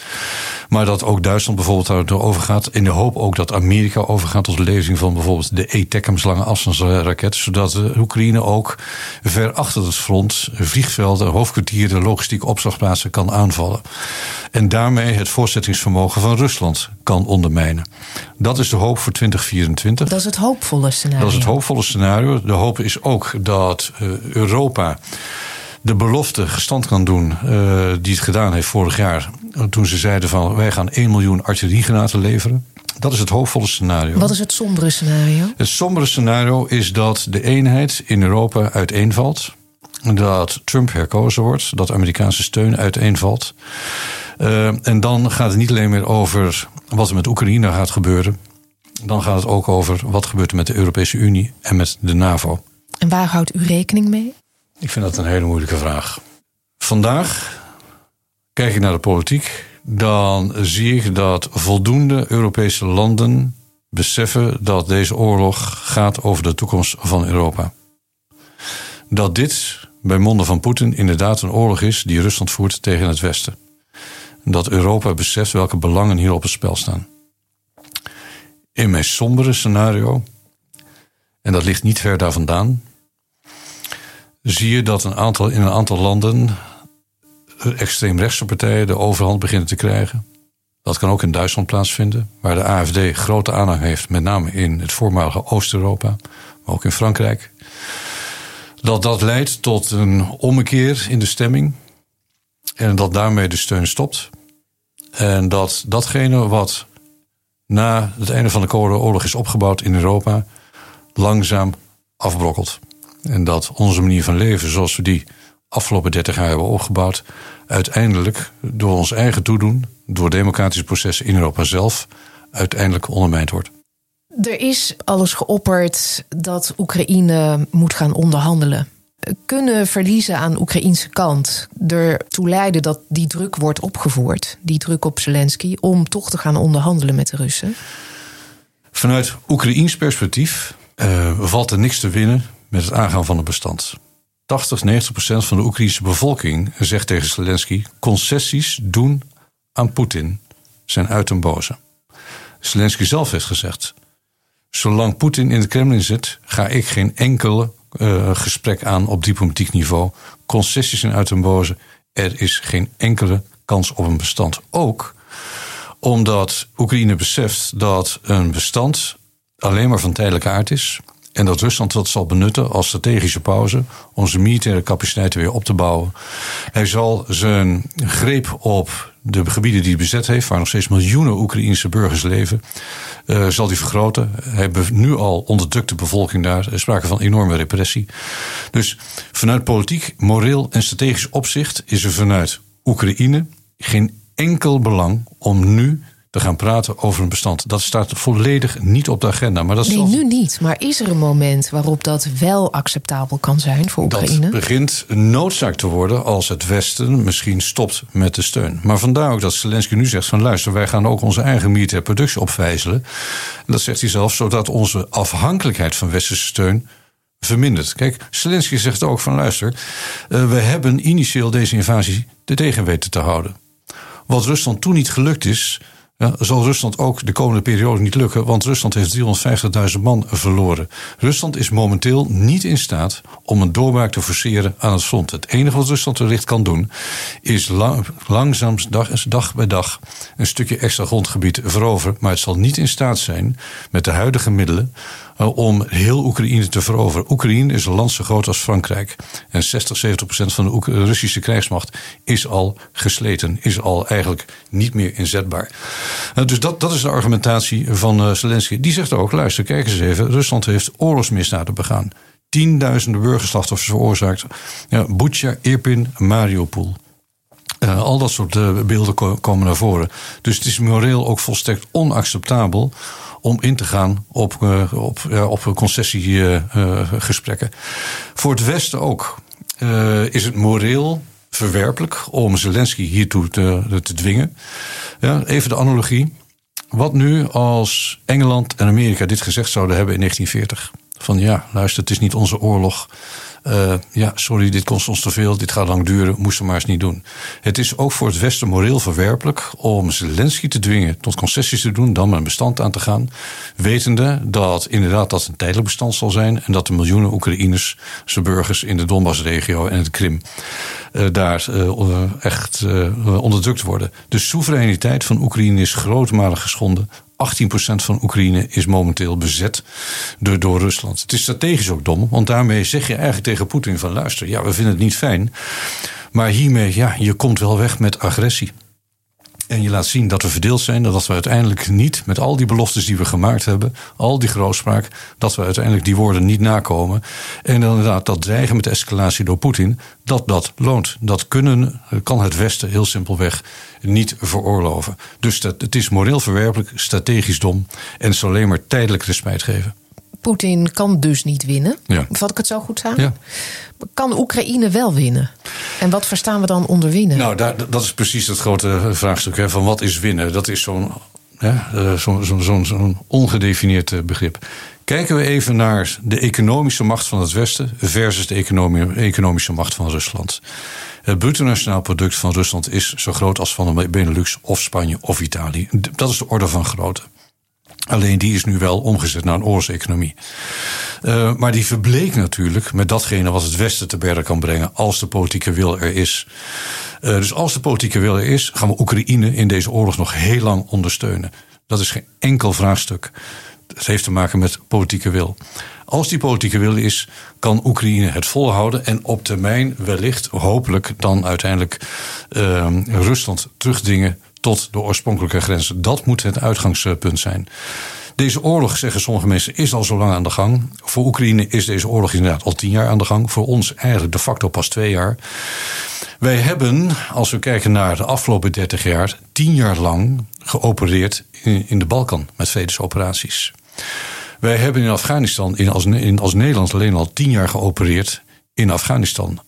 Maar dat ook Duitsland bijvoorbeeld daardoor overgaat. In de hoop ook dat Amerika overgaat tot de van bijvoorbeeld de E-TECMS lange afstandsraketten. Zodat de Oekraïne ook ver achter het front vliegvelden, hoofdkwartieren, logistieke opslagplaatsen kan aanvallen. En daarmee het voorzettingsvermogen van Rusland kan ondermijnen. Dat is de hoop voor 2024. Dat is het hoopvolle scenario. Dat is het hoopvolle scenario. De hoop is ook dat uh, Europa de belofte gestand kan doen uh, die het gedaan heeft vorig jaar. Toen ze zeiden van wij gaan 1 miljoen artilleriegranaten leveren. Dat is het hoopvolle scenario. Wat is het sombere scenario? Het sombere scenario is dat de eenheid in Europa uiteenvalt. Dat Trump herkozen wordt, dat Amerikaanse steun uiteenvalt. Uh, en dan gaat het niet alleen meer over wat er met Oekraïne gaat gebeuren. Dan gaat het ook over wat gebeurt er met de Europese Unie en met de NAVO. En waar houdt u rekening mee? Ik vind dat een hele moeilijke vraag. Vandaag kijk ik naar de politiek, dan zie ik dat voldoende Europese landen beseffen dat deze oorlog gaat over de toekomst van Europa. Dat dit bij monden van Poetin inderdaad een oorlog is die Rusland voert tegen het Westen. Dat Europa beseft welke belangen hier op het spel staan. In mijn sombere scenario, en dat ligt niet ver daar vandaan, zie je dat een aantal, in een aantal landen extreemrechtse partijen de overhand beginnen te krijgen. Dat kan ook in Duitsland plaatsvinden, waar de AFD grote aanhang heeft, met name in het voormalige Oost-Europa, maar ook in Frankrijk. Dat dat leidt tot een ommekeer in de stemming en dat daarmee de steun stopt. En dat datgene wat na het einde van de Koude Oorlog is opgebouwd in Europa, langzaam afbrokkelt. En dat onze manier van leven, zoals we die afgelopen 30 jaar hebben opgebouwd, uiteindelijk door ons eigen toedoen, door democratische processen in Europa zelf, uiteindelijk ondermijnd wordt. Er is alles geopperd dat Oekraïne moet gaan onderhandelen. Kunnen verliezen aan Oekraïnse kant ertoe leiden dat die druk wordt opgevoerd, die druk op Zelensky, om toch te gaan onderhandelen met de Russen? Vanuit Oekraïns perspectief uh, valt er niks te winnen met het aangaan van het bestand. 80, 90 procent van de Oekraïnse bevolking zegt tegen Zelensky: concessies doen aan Poetin zijn uit een boze. Zelensky zelf heeft gezegd: zolang Poetin in het Kremlin zit, ga ik geen enkele gesprek aan op diplomatiek niveau. Concessies zijn uit een boze. Er is geen enkele kans op een bestand. Ook omdat Oekraïne beseft dat een bestand alleen maar van tijdelijke aard is. En dat Rusland dat zal benutten als strategische pauze om zijn militaire capaciteiten weer op te bouwen. Hij zal zijn greep op de gebieden die hij bezet heeft, waar nog steeds miljoenen Oekraïnse burgers leven, uh, zal hij vergroten. Hij heeft nu al onderdrukte bevolking daar. Er is sprake van enorme repressie. Dus vanuit politiek, moreel en strategisch opzicht is er vanuit Oekraïne geen enkel belang om nu te gaan praten over een bestand. Dat staat volledig niet op de agenda. Maar dat nee, nu niet. Maar is er een moment waarop dat wel acceptabel kan zijn voor Oekraïne? Dat begint noodzaak te worden als het Westen misschien stopt met de steun. Maar vandaar ook dat Zelensky nu zegt van luister, wij gaan ook onze eigen militaire productie opvijzelen. En dat zegt hij zelf, zodat onze afhankelijkheid van westerse steun vermindert. Kijk, Zelensky zegt ook van luister, uh, we hebben initieel deze invasie te tegen weten te houden. Wat Rusland toen niet gelukt is, ja, zal Rusland ook de komende periode niet lukken, want Rusland heeft 350.000 man verloren. Rusland is momenteel niet in staat om een doorbraak te forceren aan het front. Het enige wat Rusland wellicht kan doen, is lang, langzaam dag, dag bij dag een stukje extra grondgebied veroveren. Maar het zal niet in staat zijn met de huidige middelen uh, om heel Oekraïne te veroveren. Oekraïne is een land zo groot als Frankrijk. En 60, 70 procent van de Russische krijgsmacht is al gesleten, is al eigenlijk niet meer inzetbaar. Uh, dus dat, dat is de argumentatie van uh, Zelensky. Die zegt ook: luister, kijk eens even, Rusland heeft oorlogsmisdaden begaan. Tienduizenden burgerslachtoffers veroorzaakt. Ja, Irpin, Mariupol. Uh, al dat soort beelden ko komen naar voren. Dus het is moreel ook volstrekt onacceptabel om in te gaan op, op, op concessiegesprekken. Voor het Westen ook is het moreel verwerpelijk om Zelensky hiertoe te, te dwingen. Ja, even de analogie. wat nu als Engeland en Amerika dit gezegd zouden hebben in 1940? Van ja, luister, het is niet onze oorlog. Uh, ja, sorry, dit kost ons te veel, dit gaat lang duren, moesten maar eens niet doen. Het is ook voor het Westen moreel verwerpelijk om Zelensky te dwingen tot concessies te doen, dan met een bestand aan te gaan. Wetende dat inderdaad dat een tijdelijk bestand zal zijn en dat de miljoenen Oekraïners, zijn burgers in de Donbassregio en het Krim, uh, daar uh, echt onderdrukt worden. De soevereiniteit van Oekraïne is grootmalig geschonden. 18% van Oekraïne is momenteel bezet door, door Rusland. Het is strategisch ook dom, want daarmee zeg je eigenlijk tegen Poetin van luister, ja, we vinden het niet fijn. Maar hiermee, ja, je komt wel weg met agressie. En je laat zien dat we verdeeld zijn. Dat we uiteindelijk niet met al die beloftes die we gemaakt hebben. Al die grootspraak. Dat we uiteindelijk die woorden niet nakomen. En inderdaad dat dreigen met escalatie door Poetin. Dat dat loont. Dat kunnen, kan het Westen heel simpelweg niet veroorloven. Dus dat, het is moreel verwerpelijk, strategisch dom. En zal alleen maar tijdelijk respijt geven. Poetin kan dus niet winnen. Ja. Vat ik het zo goed samen? Ja. Kan Oekraïne wel winnen? En wat verstaan we dan onder winnen? Nou, daar, dat is precies het grote vraagstuk. Hè, van wat is winnen? Dat is zo'n ja, zo'n zo, zo, zo ongedefinieerd eh, begrip. Kijken we even naar de economische macht van het Westen versus de economische macht van Rusland. Het bruto nationaal product van Rusland is zo groot als van de Benelux of Spanje of Italië. Dat is de orde van grootte. Alleen die is nu wel omgezet naar een oorlogseconomie. Uh, maar die verbleek natuurlijk met datgene wat het Westen te bergen kan brengen als de politieke wil er is. Uh, dus als de politieke wil er is, gaan we Oekraïne in deze oorlog nog heel lang ondersteunen. Dat is geen enkel vraagstuk. Het heeft te maken met politieke wil. Als die politieke wil is, kan Oekraïne het volhouden en op termijn wellicht, hopelijk, dan uiteindelijk uh, Rusland terugdringen tot de oorspronkelijke grenzen. Dat moet het uitgangspunt zijn. Deze oorlog, zeggen sommige mensen, is al zo lang aan de gang. Voor Oekraïne is deze oorlog inderdaad al tien jaar aan de gang. Voor ons eigenlijk de facto pas twee jaar. Wij hebben, als we kijken naar de afgelopen dertig jaar, tien jaar lang geopereerd in, de Balkan met vredesoperaties. Wij hebben in Afghanistan, in als, in, als Nederland alleen al tien jaar geopereerd in Afghanistan.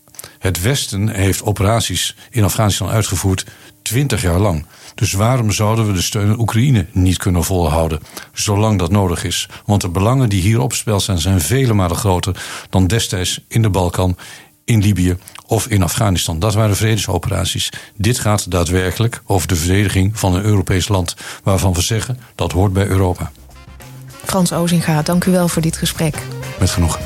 Het Westen heeft operaties in Afghanistan uitgevoerd twintig jaar lang. Dus waarom zouden we de steun aan Oekraïne niet kunnen volhouden, zolang dat nodig is? Want de belangen die hier op spel zijn, zijn vele malen groter dan destijds in de Balkan, in Libië of in Afghanistan. Dat waren vredesoperaties. Dit gaat daadwerkelijk over de verdediging van een Europees land, waarvan we zeggen dat hoort bij Europa. Frans Ozinga, dank u wel voor dit gesprek. Met genoeg.